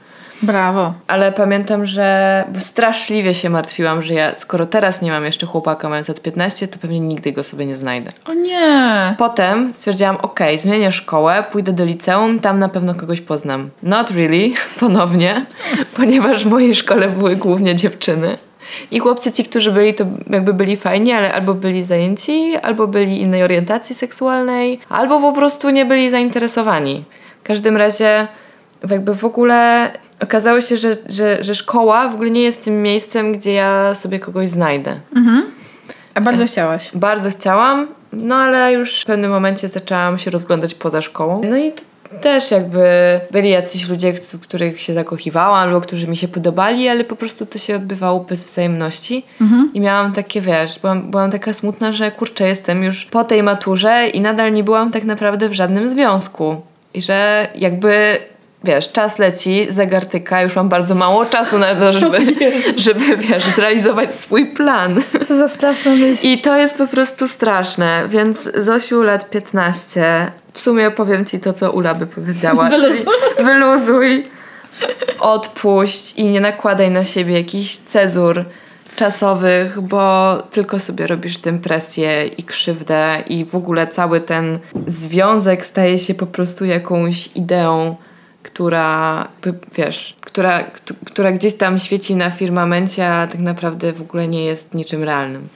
Brawo. Ale pamiętam, że straszliwie się martwiłam, że ja, skoro teraz nie mam jeszcze chłopaka mając lat 15, to pewnie nigdy go sobie nie znajdę. O nie! Potem stwierdziłam, ok, zmienię szkołę, pójdę do liceum, tam na pewno kogoś poznam. Not really, ponownie, ponieważ w mojej szkole były głównie dziewczyny. I chłopcy ci, którzy byli, to jakby byli fajni, ale albo byli zajęci, albo byli innej orientacji seksualnej, albo po prostu nie byli zainteresowani. W każdym razie jakby w ogóle okazało się, że, że, że szkoła w ogóle nie jest tym miejscem, gdzie ja sobie kogoś znajdę. Mhm. A bardzo chciałaś? Bardzo chciałam, no ale już w pewnym momencie zaczęłam się rozglądać poza szkołą. No i też jakby byli jacyś ludzie, w których się zakochiwałam albo którzy mi się podobali, ale po prostu to się odbywało bez wzajemności. Mhm. I miałam takie, wiesz, byłam, byłam taka smutna, że kurczę, jestem już po tej maturze i nadal nie byłam tak naprawdę w żadnym związku. I że jakby wiesz, czas leci, zegar tyka, już mam bardzo mało czasu na to, żeby, żeby wiesz, zrealizować swój plan. Co za straszna myśl. I to jest po prostu straszne, więc Zosiu lat 15, w sumie powiem Ci to, co Ula by powiedziała, wyluzuj. czyli wyluzuj, odpuść i nie nakładaj na siebie jakichś cezur czasowych, bo tylko sobie robisz tym presję i krzywdę i w ogóle cały ten związek staje się po prostu jakąś ideą która, wiesz, która, która gdzieś tam świeci na firmamencie, a tak naprawdę w ogóle nie jest niczym realnym.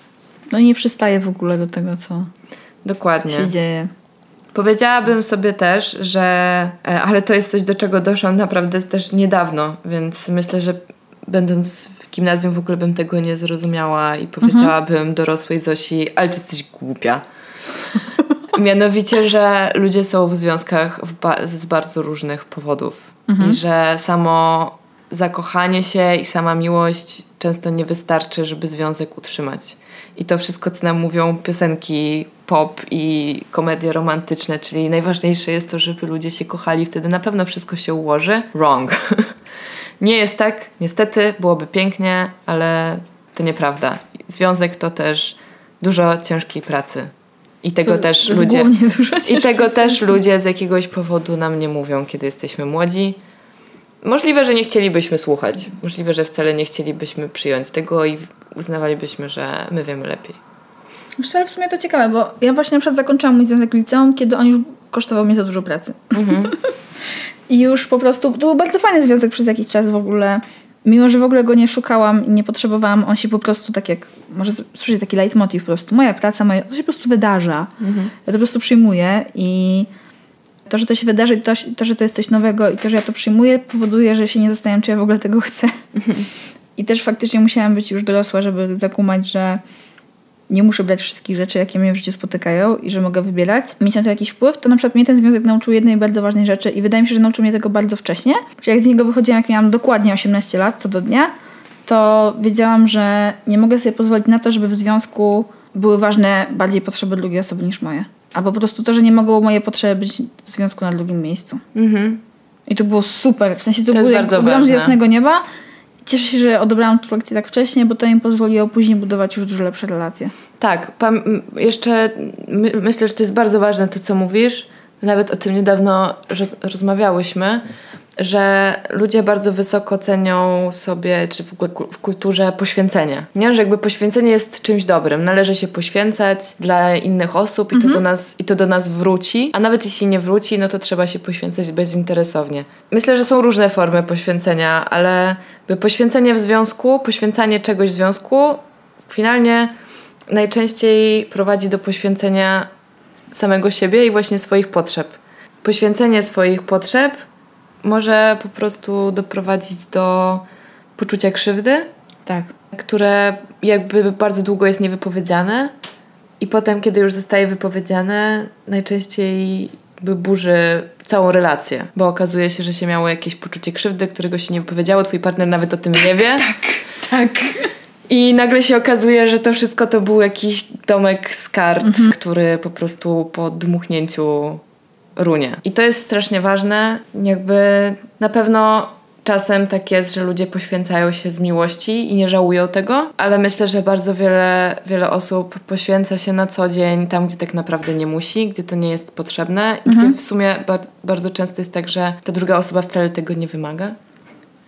No i nie przystaje w ogóle do tego, co Dokładnie. się dzieje. Powiedziałabym sobie też, że, e, ale to jest coś, do czego doszłam naprawdę też niedawno, więc myślę, że będąc w gimnazjum w ogóle bym tego nie zrozumiała i powiedziałabym mhm. dorosłej Zosi, ale ty jesteś głupia. Mianowicie, że ludzie są w związkach w ba z bardzo różnych powodów mhm. i że samo zakochanie się i sama miłość często nie wystarczy, żeby związek utrzymać. I to wszystko, co nam mówią piosenki pop i komedie romantyczne, czyli najważniejsze jest to, żeby ludzie się kochali, wtedy na pewno wszystko się ułoży. Wrong. nie jest tak, niestety, byłoby pięknie, ale to nieprawda. Związek to też dużo ciężkiej pracy. I tego to, też to ludzie. I tego też ludzie z jakiegoś powodu nam nie mówią, kiedy jesteśmy młodzi. Możliwe, że nie chcielibyśmy słuchać. Możliwe, że wcale nie chcielibyśmy przyjąć tego i uznawalibyśmy, że my wiemy lepiej. Wiesz ale w sumie to ciekawe, bo ja właśnie na przykład zakończyłam mój związek liceum, kiedy on już kosztował mnie za dużo pracy. Mhm. I już po prostu, to był bardzo fajny związek przez jakiś czas w ogóle. Mimo że w ogóle go nie szukałam i nie potrzebowałam, on się po prostu tak jak, może słyszeć taki leitmotiv po prostu, moja praca, moje, to się po prostu wydarza. Mhm. Ja to po prostu przyjmuję i to, że to się wydarzy, to, to, że to jest coś nowego i to, że ja to przyjmuję, powoduje, że się nie zastanawiam, czy ja w ogóle tego chcę. I też faktycznie musiałam być już dorosła, żeby zakumać, że nie muszę brać wszystkich rzeczy, jakie mnie w życiu spotykają i że mogę wybierać, mieć na to jakiś wpływ, to na przykład mnie ten związek nauczył jednej bardzo ważnej rzeczy i wydaje mi się, że nauczył mnie tego bardzo wcześnie. Że jak z niego wychodziłam, jak miałam dokładnie 18 lat, co do dnia, to wiedziałam, że nie mogę sobie pozwolić na to, żeby w związku były ważne bardziej potrzeby drugiej osoby niż moje. Albo po prostu to, że nie mogą moje potrzeby być w związku na drugim miejscu. Mhm. I to było super. W sensie to, To było jak bardzo obrałam z ważne. jasnego nieba. Cieszę się, że odebrałam tę lekcję tak wcześnie, bo to mi pozwoliło później budować już dużo lepsze relacje. Tak, jeszcze my, myślę, że to jest bardzo ważne to, co mówisz. Nawet o tym niedawno roz- rozmawiałyśmy, że ludzie bardzo wysoko cenią sobie, czy w ogóle w kulturze poświęcenie. Nie, że jakby poświęcenie jest czymś dobrym. Należy się poświęcać dla innych osób i, to, do nas, i to do nas wróci. A nawet jeśli nie wróci, no to trzeba się poświęcać bezinteresownie. Myślę, że są różne formy poświęcenia, ale by poświęcenie w związku, poświęcanie czegoś w związku finalnie najczęściej prowadzi do poświęcenia samego siebie i właśnie swoich potrzeb. Poświęcenie swoich potrzeb może po prostu doprowadzić do poczucia krzywdy, Tak. które jakby bardzo długo jest niewypowiedziane i potem, kiedy już zostaje wypowiedziane, najczęściej by burzy całą relację, bo okazuje się, że się miało jakieś poczucie krzywdy, którego się nie wypowiedziało, twój partner nawet o tym nie wie. Tak. I nagle się okazuje, że to wszystko to był jakiś domek z kart, który po prostu po dmuchnięciu runie. I to jest strasznie ważne. Jakby na pewno czasem tak jest, że ludzie poświęcają się z miłości i nie żałują tego, ale myślę, że bardzo wiele, wiele osób poświęca się na co dzień tam, gdzie tak naprawdę nie musi, gdzie to nie jest potrzebne i gdzie w sumie bar- bardzo często jest tak, że ta druga osoba wcale tego nie wymaga.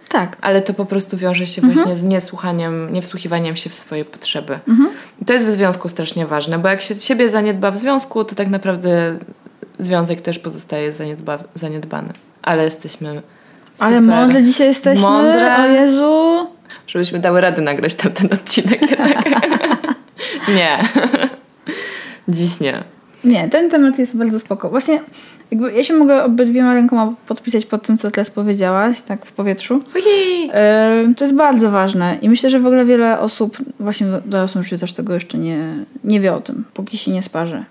Tak. Ale to po prostu wiąże się właśnie z niesłuchaniem, niewsłuchiwaniem się w swoje potrzeby. Mhm. I to jest w związku strasznie ważne, bo jak się siebie zaniedba w związku, to tak naprawdę związek też pozostaje zaniedba, zaniedbany. Ale jesteśmy super. Ale mądre dzisiaj jesteśmy. Mądre. O Jezu. Żebyśmy dały radę nagrać tamten odcinek jednak. nie. Dziś nie. Nie, ten temat jest bardzo spoko. Właśnie jakby ja się mogę obydwiema rękoma podpisać pod tym, co teraz powiedziałaś, tak w powietrzu. Ujej. Yy, To jest bardzo ważne i myślę, że w ogóle wiele osób właśnie w dorosłym życiu też tego jeszcze nie, nie wie o tym, póki się nie sparzy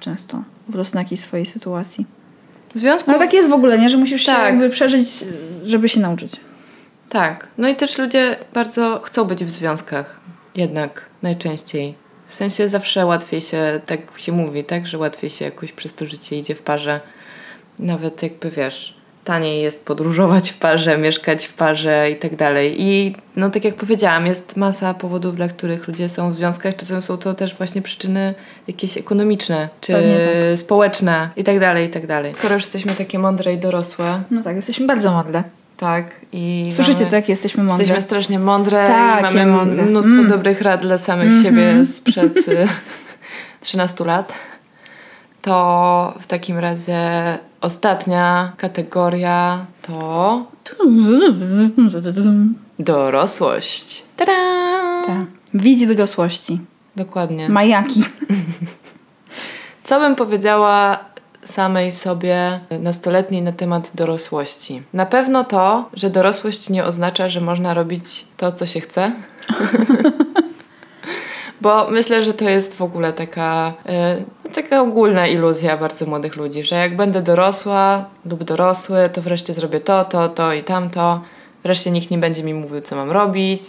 często. Po prostu na jakiejś swojej sytuacji. W związku No ale tak jest w ogóle, nie? Że musisz się Tak. jakby przeżyć, żeby się nauczyć. Tak. No i też ludzie bardzo chcą być w związkach. Jednak najczęściej. W sensie zawsze łatwiej się, tak się mówi, tak? Że łatwiej się jakoś przez to życie idzie w parze. Nawet jakby wiesz, taniej jest podróżować w parze, mieszkać w parze i tak dalej. I no tak jak powiedziałam, jest masa powodów, dla których ludzie są w związkach. Czasem są to też właśnie przyczyny jakieś ekonomiczne, czy tak. społeczne i tak dalej, i tak dalej. Skoro już jesteśmy takie mądre i dorosłe, No tak, jesteśmy bardzo mądre. tak. I Słyszycie mamy- to, jak jesteśmy mądre? Jesteśmy strasznie mądre Takie i mamy mądre. mnóstwo Mm. dobrych rad dla samych Mhm. siebie sprzed y, 13 lat. To w takim razie ostatnia kategoria to dorosłość. Tada! Tak. Wizji dorosłości. Dokładnie. Majaki. Co bym powiedziała samej sobie nastoletniej na temat dorosłości? Na pewno to, że dorosłość nie oznacza, że można robić to, co się chce. Bo myślę, że to jest w ogóle taka, no, taka ogólna iluzja bardzo młodych ludzi, że jak będę dorosła lub dorosły, to wreszcie zrobię to, to, to i tamto. Wreszcie nikt nie będzie mi mówił, co mam robić.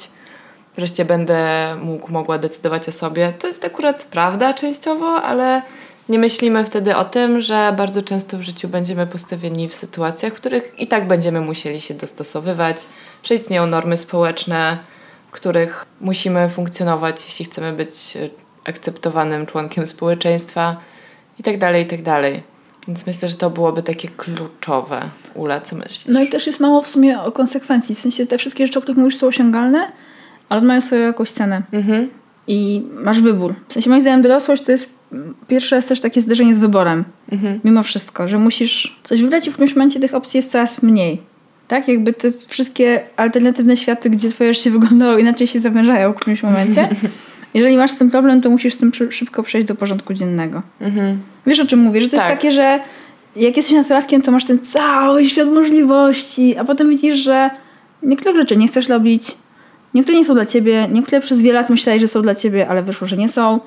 Wreszcie będę mógł, mogła decydować o sobie. To jest akurat prawda częściowo, ale nie myślimy wtedy o tym, że bardzo często w życiu będziemy postawieni w sytuacjach, w których i tak będziemy musieli się dostosowywać, że istnieją normy społeczne, których musimy funkcjonować, jeśli chcemy być e, akceptowanym członkiem społeczeństwa i tak dalej, i tak dalej. Więc myślę, że to byłoby takie kluczowe. Ula, co myślisz? No i też jest mało w sumie o konsekwencji. W sensie te wszystkie rzeczy, o których mówisz, są osiągalne, ale mają swoją jakąś cenę. Mhm. I masz wybór. W sensie moim zdaniem dorosłość to jest pierwszy raz też takie zderzenie z wyborem. Mhm. Mimo wszystko, że musisz coś wybrać i w którymś momencie tych opcji jest coraz mniej. Tak? Jakby te wszystkie alternatywne światy, gdzie twoje życie wyglądało inaczej się zawężają w którymś momencie. Jeżeli masz z tym problem, to musisz z tym szybko przejść do porządku dziennego. Mhm. Wiesz o czym mówię? Że to tak. jest takie, że jak jesteś nastolatkiem, to masz ten cały świat możliwości, a potem widzisz, że niektóre rzeczy nie chcesz robić, niektóre nie są dla ciebie, niektóre przez wiele lat myślałeś, że są dla ciebie, ale wyszło, że nie są.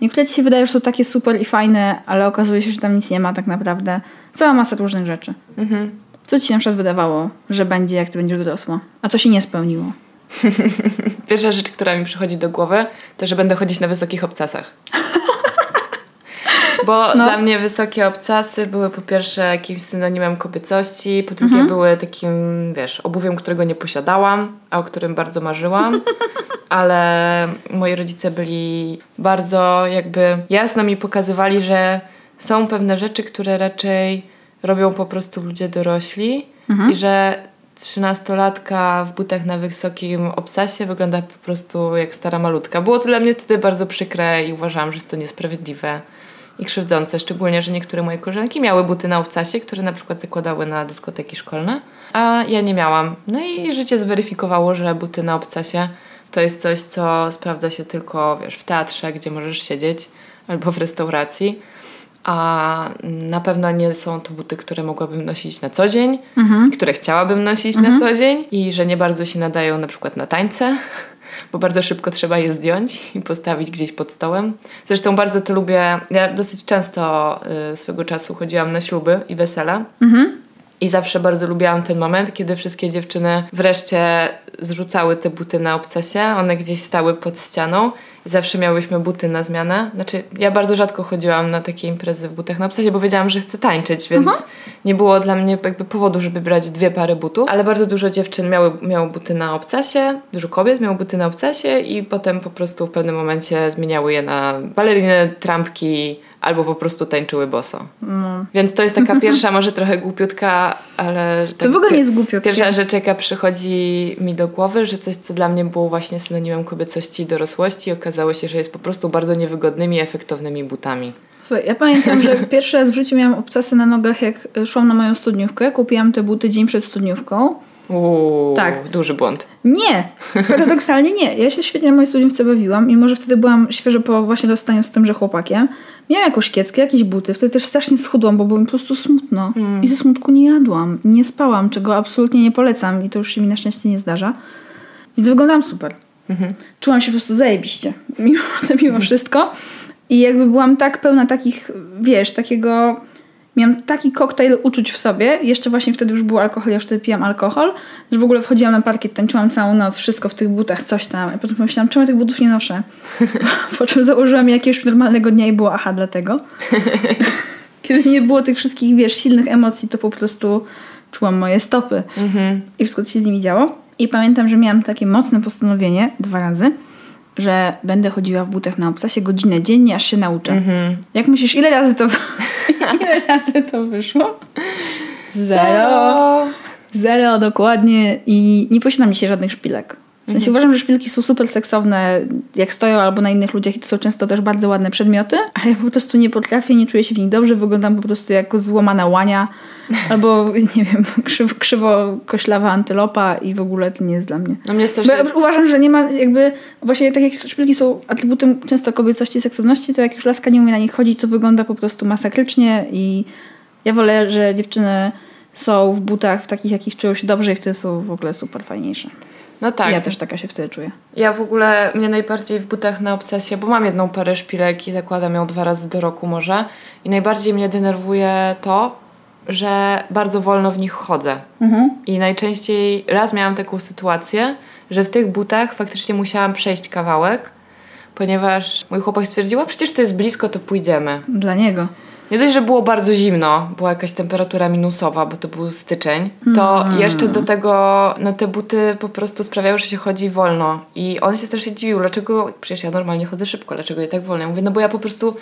Niektóre ci się wydają, że są takie super i fajne, ale okazuje się, że tam nic nie ma tak naprawdę. Cała masa różnych rzeczy. Mhm. Co ci się na przykład wydawało, że będzie, jak ty będziesz dorosła? A co się nie spełniło? Pierwsza rzecz, która mi przychodzi do głowy, to że będę chodzić na wysokich obcasach. Bo no. dla mnie wysokie obcasy były po pierwsze jakimś synonimem kobiecości, po drugie mhm. były takim, wiesz, obuwiem, którego nie posiadałam, a o którym bardzo marzyłam. Ale moi rodzice byli bardzo jakby jasno mi pokazywali, że są pewne rzeczy, które raczej robią po prostu ludzie dorośli mhm. i że trzynastolatka w butach na wysokim obcasie wygląda po prostu jak stara malutka. Było to dla mnie wtedy bardzo przykre i uważałam, że jest to niesprawiedliwe i krzywdzące, szczególnie, że niektóre moje koleżanki miały buty na obcasie, które na przykład zakładały na dyskoteki szkolne, a ja nie miałam. No i życie zweryfikowało, że buty na obcasie to jest coś, co sprawdza się tylko, wiesz, w teatrze, gdzie możesz siedzieć, albo w restauracji, a na pewno nie są to buty, które mogłabym nosić na co dzień, mhm. które chciałabym nosić mhm. na co dzień i że nie bardzo się nadają na przykład na tańce, bo bardzo szybko trzeba je zdjąć i postawić gdzieś pod stołem. Zresztą bardzo to lubię. Ja dosyć często y, swego czasu chodziłam na śluby i wesela. Mhm. I zawsze bardzo lubiłam ten moment, kiedy wszystkie dziewczyny wreszcie zrzucały te buty na obcasie. One gdzieś stały pod ścianą zawsze miałyśmy buty na zmianę. Znaczy, ja bardzo rzadko chodziłam na takie imprezy w butach na obcasie, bo wiedziałam, że chcę tańczyć, więc uh-huh. nie było dla mnie jakby powodu, żeby brać dwie pary butów. Ale bardzo dużo dziewczyn miały, miało buty na obcasie, dużo kobiet miało buty na obcasie i potem po prostu w pewnym momencie zmieniały je na baleriny, trampki, albo po prostu tańczyły boso. No. Więc to jest taka pierwsza, może trochę głupiutka, ale... To tak, w ogóle nie jest głupiutkie. Pierwsza rzecz, jaka przychodzi mi do głowy, że coś, co dla mnie było właśnie synonimem kobiecości i dorosłości, okazało się, że jest po prostu bardzo niewygodnymi, efektownymi butami. Słuchaj, ja pamiętam, że pierwszy raz w życiu miałam obcasy na nogach, jak szłam na moją studniówkę. Kupiłam te buty dzień przed studniówką. Uuu, tak. duży błąd. Nie, paradoksalnie nie. Ja się świetnie na mojej studiówce bawiłam, mimo że wtedy byłam świeżo po właśnie dostaniu z tymże chłopakiem. Miałam jakąś kieckę, jakieś buty. Wtedy też strasznie schudłam, bo było mi po prostu smutno. Hmm. I ze smutku nie jadłam, nie spałam, czego absolutnie nie polecam i to już się mi na szczęście nie zdarza. Więc wyglądałam super. Mhm. Czułam się po prostu zajebiście, mimo, mimo wszystko. I jakby byłam tak pełna takich, wiesz, takiego miałam taki koktajl uczuć w sobie, jeszcze właśnie wtedy już był alkohol, ja już wtedy pijam alkohol, że w ogóle wchodziłam na parkiet, tańczyłam całą noc, wszystko w tych butach, coś tam. I potem pomyślałam, czemu ja tych butów nie noszę? po czym założyłam jakiegoś normalnego dnia i było aha dlatego. Kiedy nie było tych wszystkich, wiesz, silnych emocji, to po prostu czułam moje stopy. Mhm. I wszystko, co się z nimi działo. I pamiętam, że miałam takie mocne postanowienie dwa razy, że będę chodziła w butach na obcasie godzinę dziennie, aż się nauczę. Mm-hmm. Jak myślisz, ile razy to, ile razy to wyszło? Zero. Zero dokładnie i nie posiadam dzisiaj żadnych szpilek. W sensie mhm. uważam, że szpilki są super seksowne, jak stoją albo na innych ludziach i to są często też bardzo ładne przedmioty, ale ja po prostu nie potrafię, nie czuję się w nich dobrze, wyglądam po prostu jak złamana łania albo, nie wiem, krzyw, krzywo koślawa antylopa i w ogóle to nie jest dla mnie. No mnie też Bo uważam, że nie ma jakby, właśnie tak jak szpilki są atrybutem często kobiecości i seksowności, to jak już laska nie umie na nich chodzić, to wygląda po prostu masakrycznie i ja wolę, że dziewczyny są w butach w takich, jakich czują się dobrze i wtedy są w ogóle super fajniejsze. No tak. Ja też taka się wtedy czuję. Ja w ogóle mnie najbardziej w butach na obcesie, bo mam jedną parę szpilek i zakładam ją dwa razy do roku może. I najbardziej mnie denerwuje to, że bardzo wolno w nich chodzę. Mhm. I najczęściej raz miałam taką sytuację, że w tych butach faktycznie musiałam przejść kawałek, ponieważ mój chłopak stwierdził, a przecież to jest blisko, to pójdziemy. Dla niego. Nie dość, że było bardzo zimno, była jakaś temperatura minusowa, bo to był styczeń, to hmm. jeszcze do tego no, te buty po prostu sprawiały, że się chodzi wolno. I on się strasznie dziwił, dlaczego, przecież ja normalnie chodzę szybko, dlaczego je tak wolno? Ja mówię, no bo ja po prostu,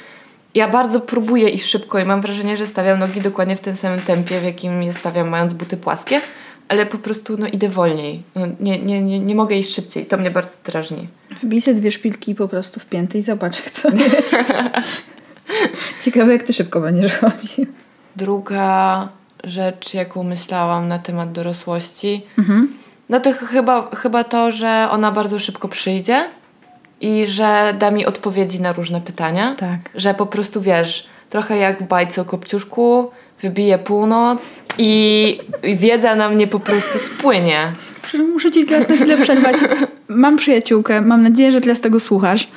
ja bardzo próbuję iść szybko i mam wrażenie, że stawiam nogi dokładnie w tym samym tempie, w jakim je stawiam mając buty płaskie, ale po prostu no, idę wolniej. No, nie, nie, nie, nie mogę iść szybciej. To mnie bardzo drażni. Wbij sobie dwie szpilki po prostu w pięty i zobacz, to jest. Ciekawe, jak ty szybko będziesz chodził. Druga rzecz, jaką myślałam na temat dorosłości, Mhm. no to ch- chyba, chyba to, że ona bardzo szybko przyjdzie i że da mi odpowiedzi na różne pytania. Tak. Że po prostu wiesz, trochę jak w bajce o Kopciuszku, wybije północ i, i wiedza na mnie po prostu spłynie. Muszę ci teraz na chwilę przerwać. Mam przyjaciółkę, mam nadzieję, że teraz tego słuchasz,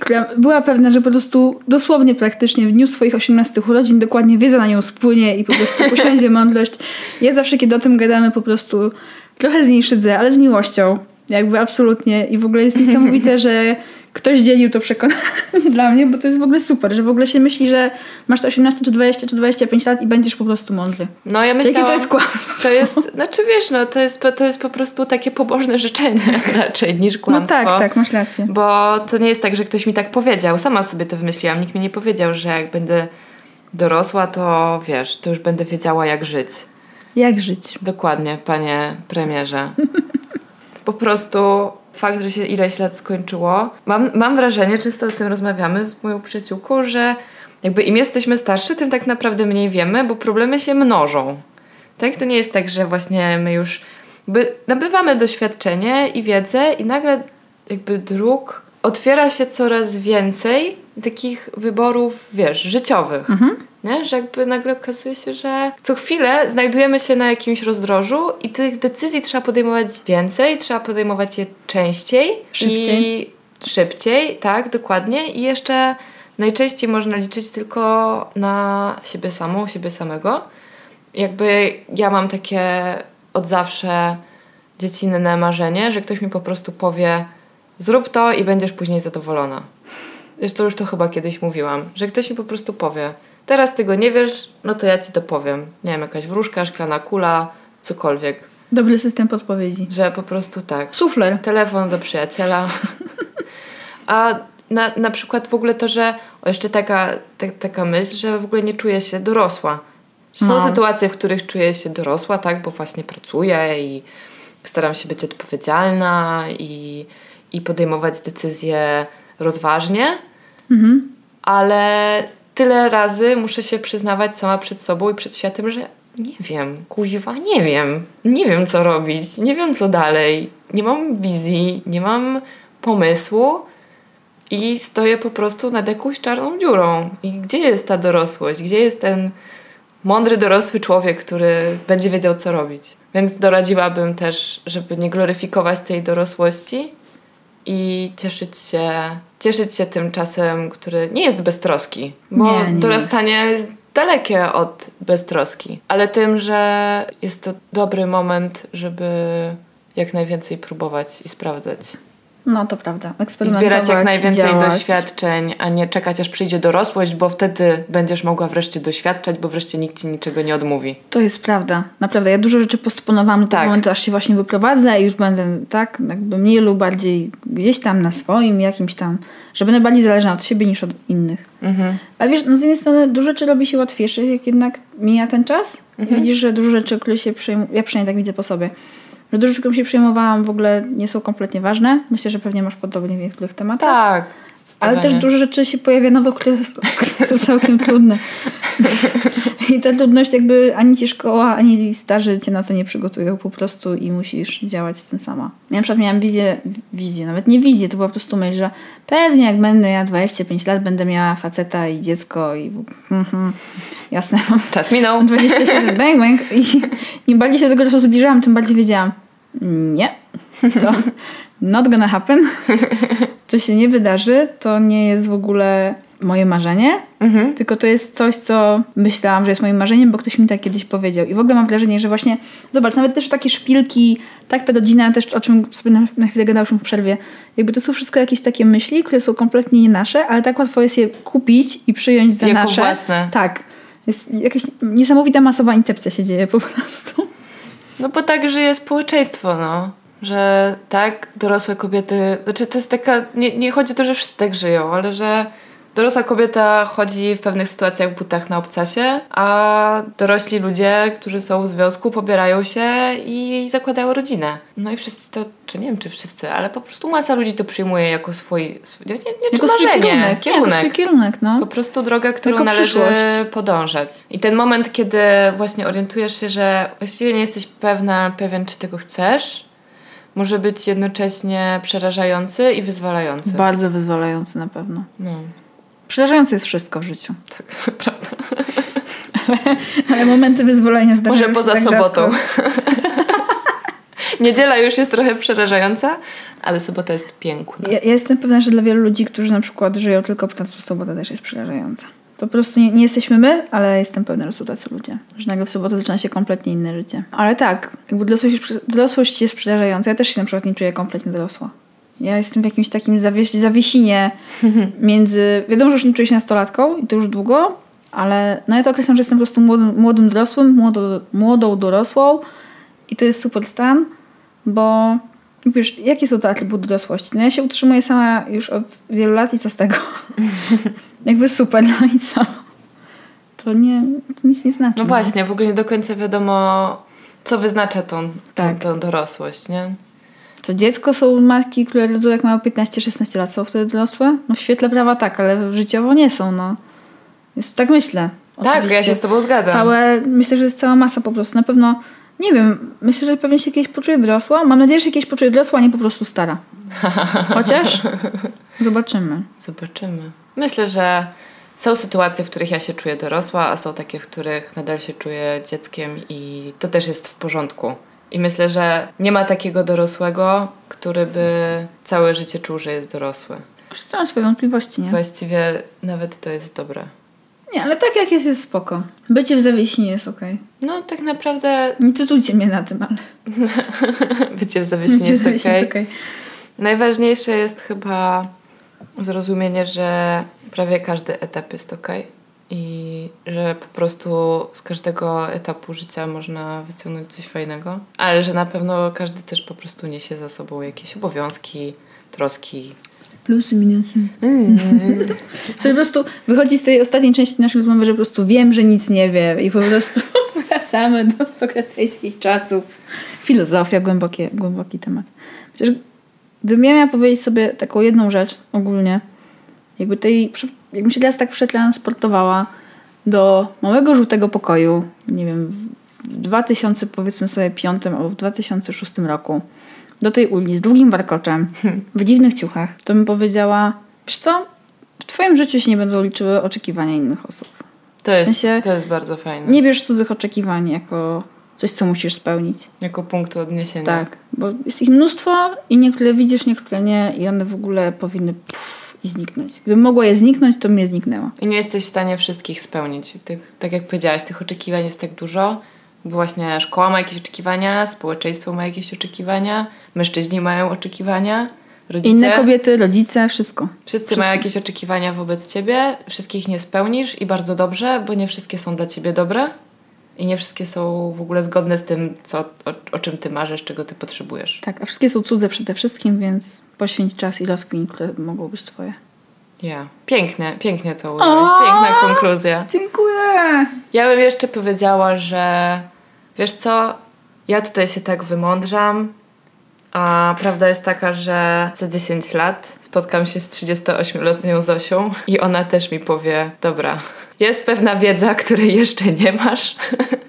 która była pewna, że po prostu dosłownie praktycznie w dniu swoich 18 urodzin dokładnie wiedza na nią spłynie i po prostu posiądzie mądrość. Ja zawsze, kiedy o tym gadamy, po prostu trochę z niej szydzę, ale z miłością. Jakby absolutnie. I w ogóle jest niesamowite, że ktoś dzielił to przekonanie dla mnie, bo to jest w ogóle super, że w ogóle się myśli, że masz to 18 czy 20 czy 25 lat i będziesz po prostu mądry. No ja Jakie myślałam... to jest kłamstwo? To jest, znaczy wiesz, no to jest, to jest po prostu takie pobożne życzenie raczej niż No kłamstwo. tak, tak, masz rację. Bo to nie jest tak, że ktoś mi tak powiedział. Sama sobie to wymyśliłam. Nikt mi nie powiedział, że jak będę dorosła, to wiesz, to już będę wiedziała jak żyć. Jak żyć? Dokładnie, panie premierze. Po prostu fakt, że się ileś lat skończyło. Mam, mam wrażenie, często o tym rozmawiamy z moją przyjaciółką, że jakby im jesteśmy starszy, tym tak naprawdę mniej wiemy, bo problemy się mnożą. Tak? To nie jest tak, że właśnie my już jakby nabywamy doświadczenie i wiedzę i nagle jakby dróg otwiera się coraz więcej takich wyborów, wiesz, życiowych. Nie? Że jakby nagle okazuje się, że co chwilę znajdujemy się na jakimś rozdrożu i tych decyzji trzeba podejmować więcej, trzeba podejmować je częściej Szybciej. i szybciej, tak, dokładnie. I jeszcze najczęściej można liczyć tylko na siebie samą, siebie samego. Jakby ja mam takie od zawsze dziecinne marzenie, że ktoś mi po prostu powie zrób to i będziesz później zadowolona. Zresztą już to chyba kiedyś mówiłam, że ktoś mi po prostu powie teraz tego nie wiesz, no to ja ci to powiem. Nie wiem, jakaś wróżka, szklana kula, cokolwiek. Dobry system podpowiedzi. Że po prostu tak. Sufler. Telefon do przyjaciela. A na, na przykład w ogóle to, że o, jeszcze taka, ta, taka myśl, że w ogóle nie czuję się dorosła. Są No. sytuacje, w których czuję się dorosła, tak, bo właśnie pracuję i staram się być odpowiedzialna i, i podejmować decyzje rozważnie, Mhm. ale tyle razy muszę się przyznawać sama przed sobą i przed światem, że nie wiem, kuźwa, nie wiem. Nie wiem, co robić, nie wiem, co dalej. Nie mam wizji, nie mam pomysłu i stoję po prostu nad jakąś czarną dziurą. I gdzie jest ta dorosłość? Gdzie jest ten mądry, dorosły człowiek, który będzie wiedział, co robić? Więc doradziłabym też, żeby nie gloryfikować tej dorosłości i cieszyć się, cieszyć się tym czasem, który nie jest beztroski, bo Nie, nie dorastanie jest. dalekie od beztroski, ale tym, że jest to dobry moment, żeby jak najwięcej próbować i sprawdzać. No to prawda. Zbierać jak najwięcej działać. doświadczeń, a nie czekać aż przyjdzie dorosłość, bo wtedy będziesz mogła wreszcie doświadczać, bo wreszcie nikt ci niczego nie odmówi. To jest prawda. Naprawdę. Ja dużo rzeczy postponowałam do tego Tak. momentu, aż się właśnie wyprowadzę i już będę tak jakby mniej lub bardziej gdzieś tam na swoim, jakimś tam, że będę bardziej zależna od siebie niż od innych. Mhm. Ale wiesz, no z jednej strony dużo rzeczy robi się łatwiejszych, jak jednak mija ten czas. Mhm. I widzisz, że dużo rzeczy, które się przejmuje, ja przynajmniej tak widzę po sobie, że dużo które się przejmowałam w ogóle nie są kompletnie ważne. Myślę, że pewnie masz podobnie w niektórych tematach. Tak. Ale też dużo rzeczy się pojawia nowych, które, są całkiem trudne. I ta trudność jakby ani ci szkoła, ani starzy cię na to nie przygotują po prostu i musisz działać z tym sama. Ja na przykład miałam wizję, wizję, nawet nie wizję, to była po prostu myśl, że pewnie jak będę miała 25 lat, będę miała faceta i dziecko i mhm, jasne, Czas minął. 27, bang, bang. I im bardziej się do tego czasu zbliżałam, tym bardziej wiedziałam, nie, to not gonna happen. To się nie wydarzy, to nie jest w ogóle moje marzenie, Mhm. tylko to jest coś, co myślałam, że jest moim marzeniem, bo ktoś mi tak kiedyś powiedział. I w ogóle mam wrażenie, że właśnie, zobacz, nawet też takie szpilki, tak ta rodzina też, o czym sobie na, na chwilę gadałyśmy w przerwie, jakby to są wszystko jakieś takie myśli, które są kompletnie nie nasze, ale tak łatwo jest je kupić i przyjąć za Jako nasze. własne. Tak. Jest jakaś niesamowita masowa incepcja się dzieje po prostu. No bo tak żyje społeczeństwo, no. Że tak, dorosłe kobiety, znaczy to jest taka, nie, nie chodzi o to, że wszyscy tak żyją, ale że Dorosła kobieta chodzi w pewnych sytuacjach w butach na obcasie, a dorośli ludzie, którzy są w związku, pobierają się i zakładają rodzinę. No i wszyscy to, czy nie wiem, czy wszyscy, ale po prostu masa ludzi to przyjmuje jako swój, swój nie, nie, Jako czy swój marzenie, kierunek. Nie, jako swój kierunek, no. po prostu drogę, którą Jako należy przyszłość. podążać. I ten moment, kiedy właśnie orientujesz się, że właściwie nie jesteś pewna, pewien, czy tego chcesz, może być jednocześnie przerażający i wyzwalający. Bardzo wyzwalający na pewno. no, Przerażające jest wszystko w życiu. tak, prawda. Ale momenty wyzwolenia zdarzają Może poza tak sobotą. Niedziela już jest trochę przerażająca, ale sobota jest piękna. Ja, ja jestem pewna, że dla wielu ludzi, którzy na przykład żyją tylko w pracy, sobota też jest przerażająca. To po prostu nie, nie jesteśmy my, ale jestem pewna, że są tacy ludzie. Że nagle w sobotę zaczyna się kompletnie inne życie. Ale tak, jakby dorosłość, dorosłość jest przerażająca. Ja też się na przykład nie czuję kompletnie dorosła. Ja jestem w jakimś takim zawieś, zawiesinie między... Wiadomo, że już nie czuję się nastolatką i to już długo, ale no ja to określam, że jestem po prostu młodym, młodym dorosłym, młodo, młodą dorosłą i to jest super stan, bo wiesz, jakie są to atrybuty dorosłości? No ja się utrzymuję sama już od wielu lat i co z tego? Jakby super, no i co? To nie, to nic nie znaczy. No właśnie, w ogóle nie do końca wiadomo, co wyznacza tą, tą, Tak. tą dorosłość, nie? To dziecko są matki, które rodzą jak mają 15-16 lat, są wtedy dorosłe? No w świetle prawa tak, ale życiowo nie są, no. Jest, tak myślę. Tak, ja Oczywiście. się z tobą zgadzam. Całe, myślę, że jest cała masa po prostu. Na pewno, nie wiem, myślę, że pewnie się kiedyś poczuje dorosła. Mam nadzieję, że się kiedyś poczuje dorosła, a nie po prostu stara. Chociaż zobaczymy. Zobaczymy. Myślę, że są sytuacje, w których ja się czuję dorosła, a są takie, w których nadal się czuję dzieckiem i to też jest w porządku. I myślę, że nie ma takiego dorosłego, który by całe życie czuł, że jest dorosły. Wszyscy mają swoje wątpliwości, nie? Właściwie nawet to jest dobre. Nie, ale tak jak jest, jest spoko. Bycie w zawiesinie jest okej. No tak naprawdę Nie cytujcie mnie na tym, ale bycie w zawiesinie bycie w jest okej. jest okej. Najważniejsze jest chyba zrozumienie, że prawie każdy etap jest ok i że po prostu z każdego etapu życia można wyciągnąć coś fajnego, ale że na pewno każdy też po prostu niesie za sobą jakieś obowiązki, troski. Plusy, minusy. Co po prostu wychodzi z tej ostatniej części naszej rozmowy, że po prostu wiem, że nic nie wiem i po prostu wracamy do sokratejskich czasów. Filozofia, głębokie, głęboki temat. Przecież gdybym ja miała powiedzieć sobie taką jedną rzecz ogólnie, jakby tej, jakbym się teraz tak przetransportowała do małego żółtego pokoju, nie wiem, w 2000 powiedzmy sobie 5 albo w 2006 roku, do tej uli z długim warkoczem, w dziwnych ciuchach, to bym powiedziała, wiesz co, w twoim życiu się nie będą liczyły oczekiwania innych osób. To jest, sensie to jest bardzo fajne. Nie bierz cudzych oczekiwań jako coś, co musisz spełnić. Jako punktu odniesienia. Tak, bo jest ich mnóstwo i niektóre widzisz, niektóre nie i one w ogóle powinny puf, i zniknąć. Gdybym mogła je zniknąć, to je zniknęła. I nie jesteś w stanie wszystkich spełnić. Tych, tak jak powiedziałaś, tych oczekiwań jest tak dużo. Bo właśnie szkoła ma jakieś oczekiwania, społeczeństwo ma jakieś oczekiwania, mężczyźni mają oczekiwania, rodzice. Inne kobiety, rodzice, wszystko. Wszyscy, Wszyscy. mają jakieś oczekiwania wobec ciebie, wszystkich nie spełnisz i bardzo dobrze, bo nie wszystkie są dla ciebie dobre i nie wszystkie są w ogóle zgodne z tym, co, o, o czym ty marzysz, czego ty potrzebujesz. Tak, a wszystkie są cudze przede wszystkim, więc poświęć czas i rozkmin, które mogą być twoje. Ja. Pięknie, pięknie to ująłeś. Piękna konkluzja. Dziękuję! Ja bym jeszcze powiedziała, że wiesz co, ja tutaj się tak wymądrzam, a prawda jest taka, że za 10 lat spotkam się z 38-letnią Zosią i ona też mi powie, dobra, jest pewna wiedza, której jeszcze nie masz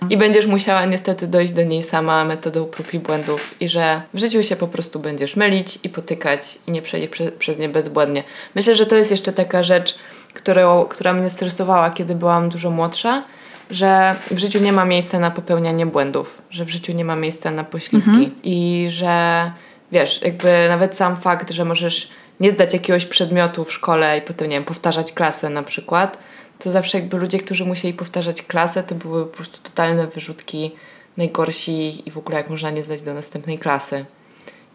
i będziesz musiała niestety dojść do niej sama metodą prób i błędów i że w życiu się po prostu będziesz mylić i potykać i nie przejść prze, przez nie bezbłędnie. Myślę, że to jest jeszcze taka rzecz, którą, która mnie stresowała, kiedy byłam dużo młodsza, że w życiu nie ma miejsca na popełnianie błędów, że w życiu nie ma miejsca na poślizgi i że wiesz, jakby nawet sam fakt, że możesz nie zdać jakiegoś przedmiotu w szkole i potem, nie wiem, powtarzać klasę na przykład, to zawsze jakby ludzie, którzy musieli powtarzać klasę, to były po prostu totalne wyrzutki, najgorsi i w ogóle jak można nie zdać do następnej klasy.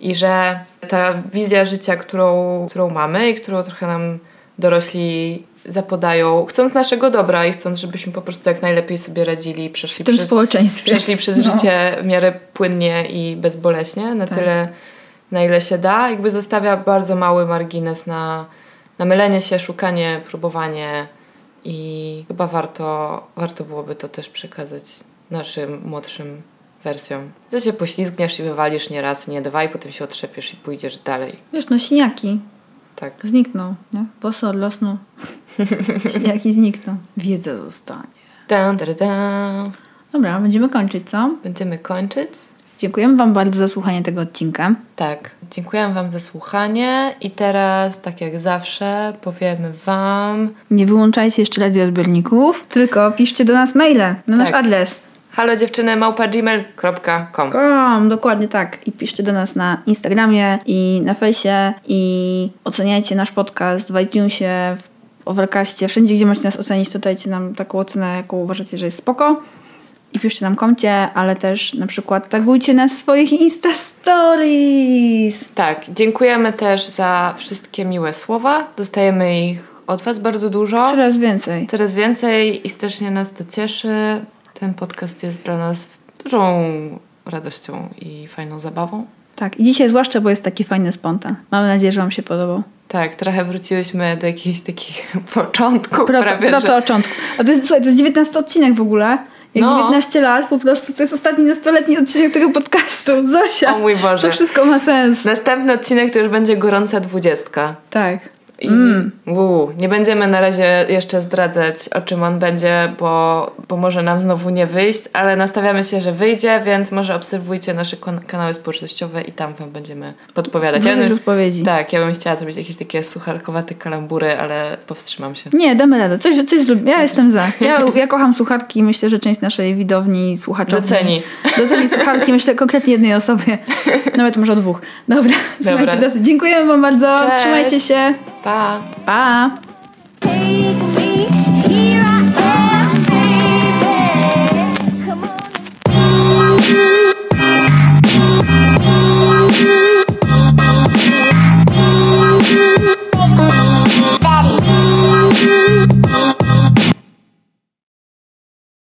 I że ta wizja życia, którą, którą mamy i którą trochę nam dorośli zapodają, chcąc naszego dobra i chcąc, żebyśmy po prostu jak najlepiej sobie radzili i przeszli W tym przez, społeczeństwie. przeszli przez No. życie w miarę płynnie i bezboleśnie, na Tak. tyle, na ile się da. Jakby zostawia bardzo mały margines na namylenie się, szukanie, próbowanie i chyba warto, warto byłoby to też przekazać naszym młodszym wersjom. Że się poślizgniesz i wywalisz nie raz, nie dwa i potem się otrzepiesz i pójdziesz dalej. Wiesz, no siniaki Tak. znikną, nie? Włosy odrosną. siniaki znikną. Wiedza zostanie. Dan, dan, dan. Dobra, będziemy kończyć, co? Będziemy kończyć. Dziękujemy Wam bardzo za słuchanie tego odcinka. Tak, dziękuję Wam za słuchanie i teraz, tak jak zawsze, powiemy Wam Nie wyłączajcie jeszcze radioodbiorników, tylko piszcie do nas maile na nasz Tak. adres. Halo dziewczyny małpa.gmail.com Kom, dokładnie tak. I piszcie do nas na Instagramie i na fejsie i oceniajcie nasz podcast w iTunesie, w Overcastie, wszędzie gdzie możecie nas ocenić, to dajcie nam taką ocenę, jaką uważacie, że jest spoko. I piszcie nam komcie, ale też na przykład tagujcie nas w swoich Insta Stories. Tak, dziękujemy też za wszystkie miłe słowa. Dostajemy ich od Was bardzo dużo. Coraz więcej. Coraz więcej i strasznie nas to cieszy. Ten podcast jest dla nas dużą radością i fajną zabawą. Tak, i dzisiaj zwłaszcza, bo jest taki fajny spontan. Mamy nadzieję, że Wam się podobał. Tak, trochę wróciłyśmy do jakichś takich początków Proto, prawie, proto że... oczątku. A to jest, słuchaj, to jest 19 odcinek w ogóle. Jak No. 19 lat, po prostu to jest ostatni nastoletni odcinek tego podcastu. Zosia. O mój Boże. To wszystko ma sens. Następny odcinek to już będzie gorąca dwudziestka. Tak. I Mm. uu, nie będziemy na razie jeszcze zdradzać, o czym on będzie, bo, bo może nam znowu nie wyjść, ale nastawiamy się, że wyjdzie, więc może obserwujcie nasze kanały społecznościowe i tam wam będziemy podpowiadać. Ja Wrzucać bym, odpowiedzi. tak, ja bym chciała zrobić jakieś takie sucharkowate kalambury, ale powstrzymam się. Nie, damy radę. Coś, coś zrób. Ja jestem za. Ja, ja kocham słuchatki i myślę, że część naszej widowni słuchaczy Doceni. Doceni słuchatki. Myślę konkretnie jednej osobie. Nawet może o dwóch. Dobra. Słuchajcie, dosyć. Dziękujemy Wam bardzo. Cześć. Trzymajcie się. Bye. Bye.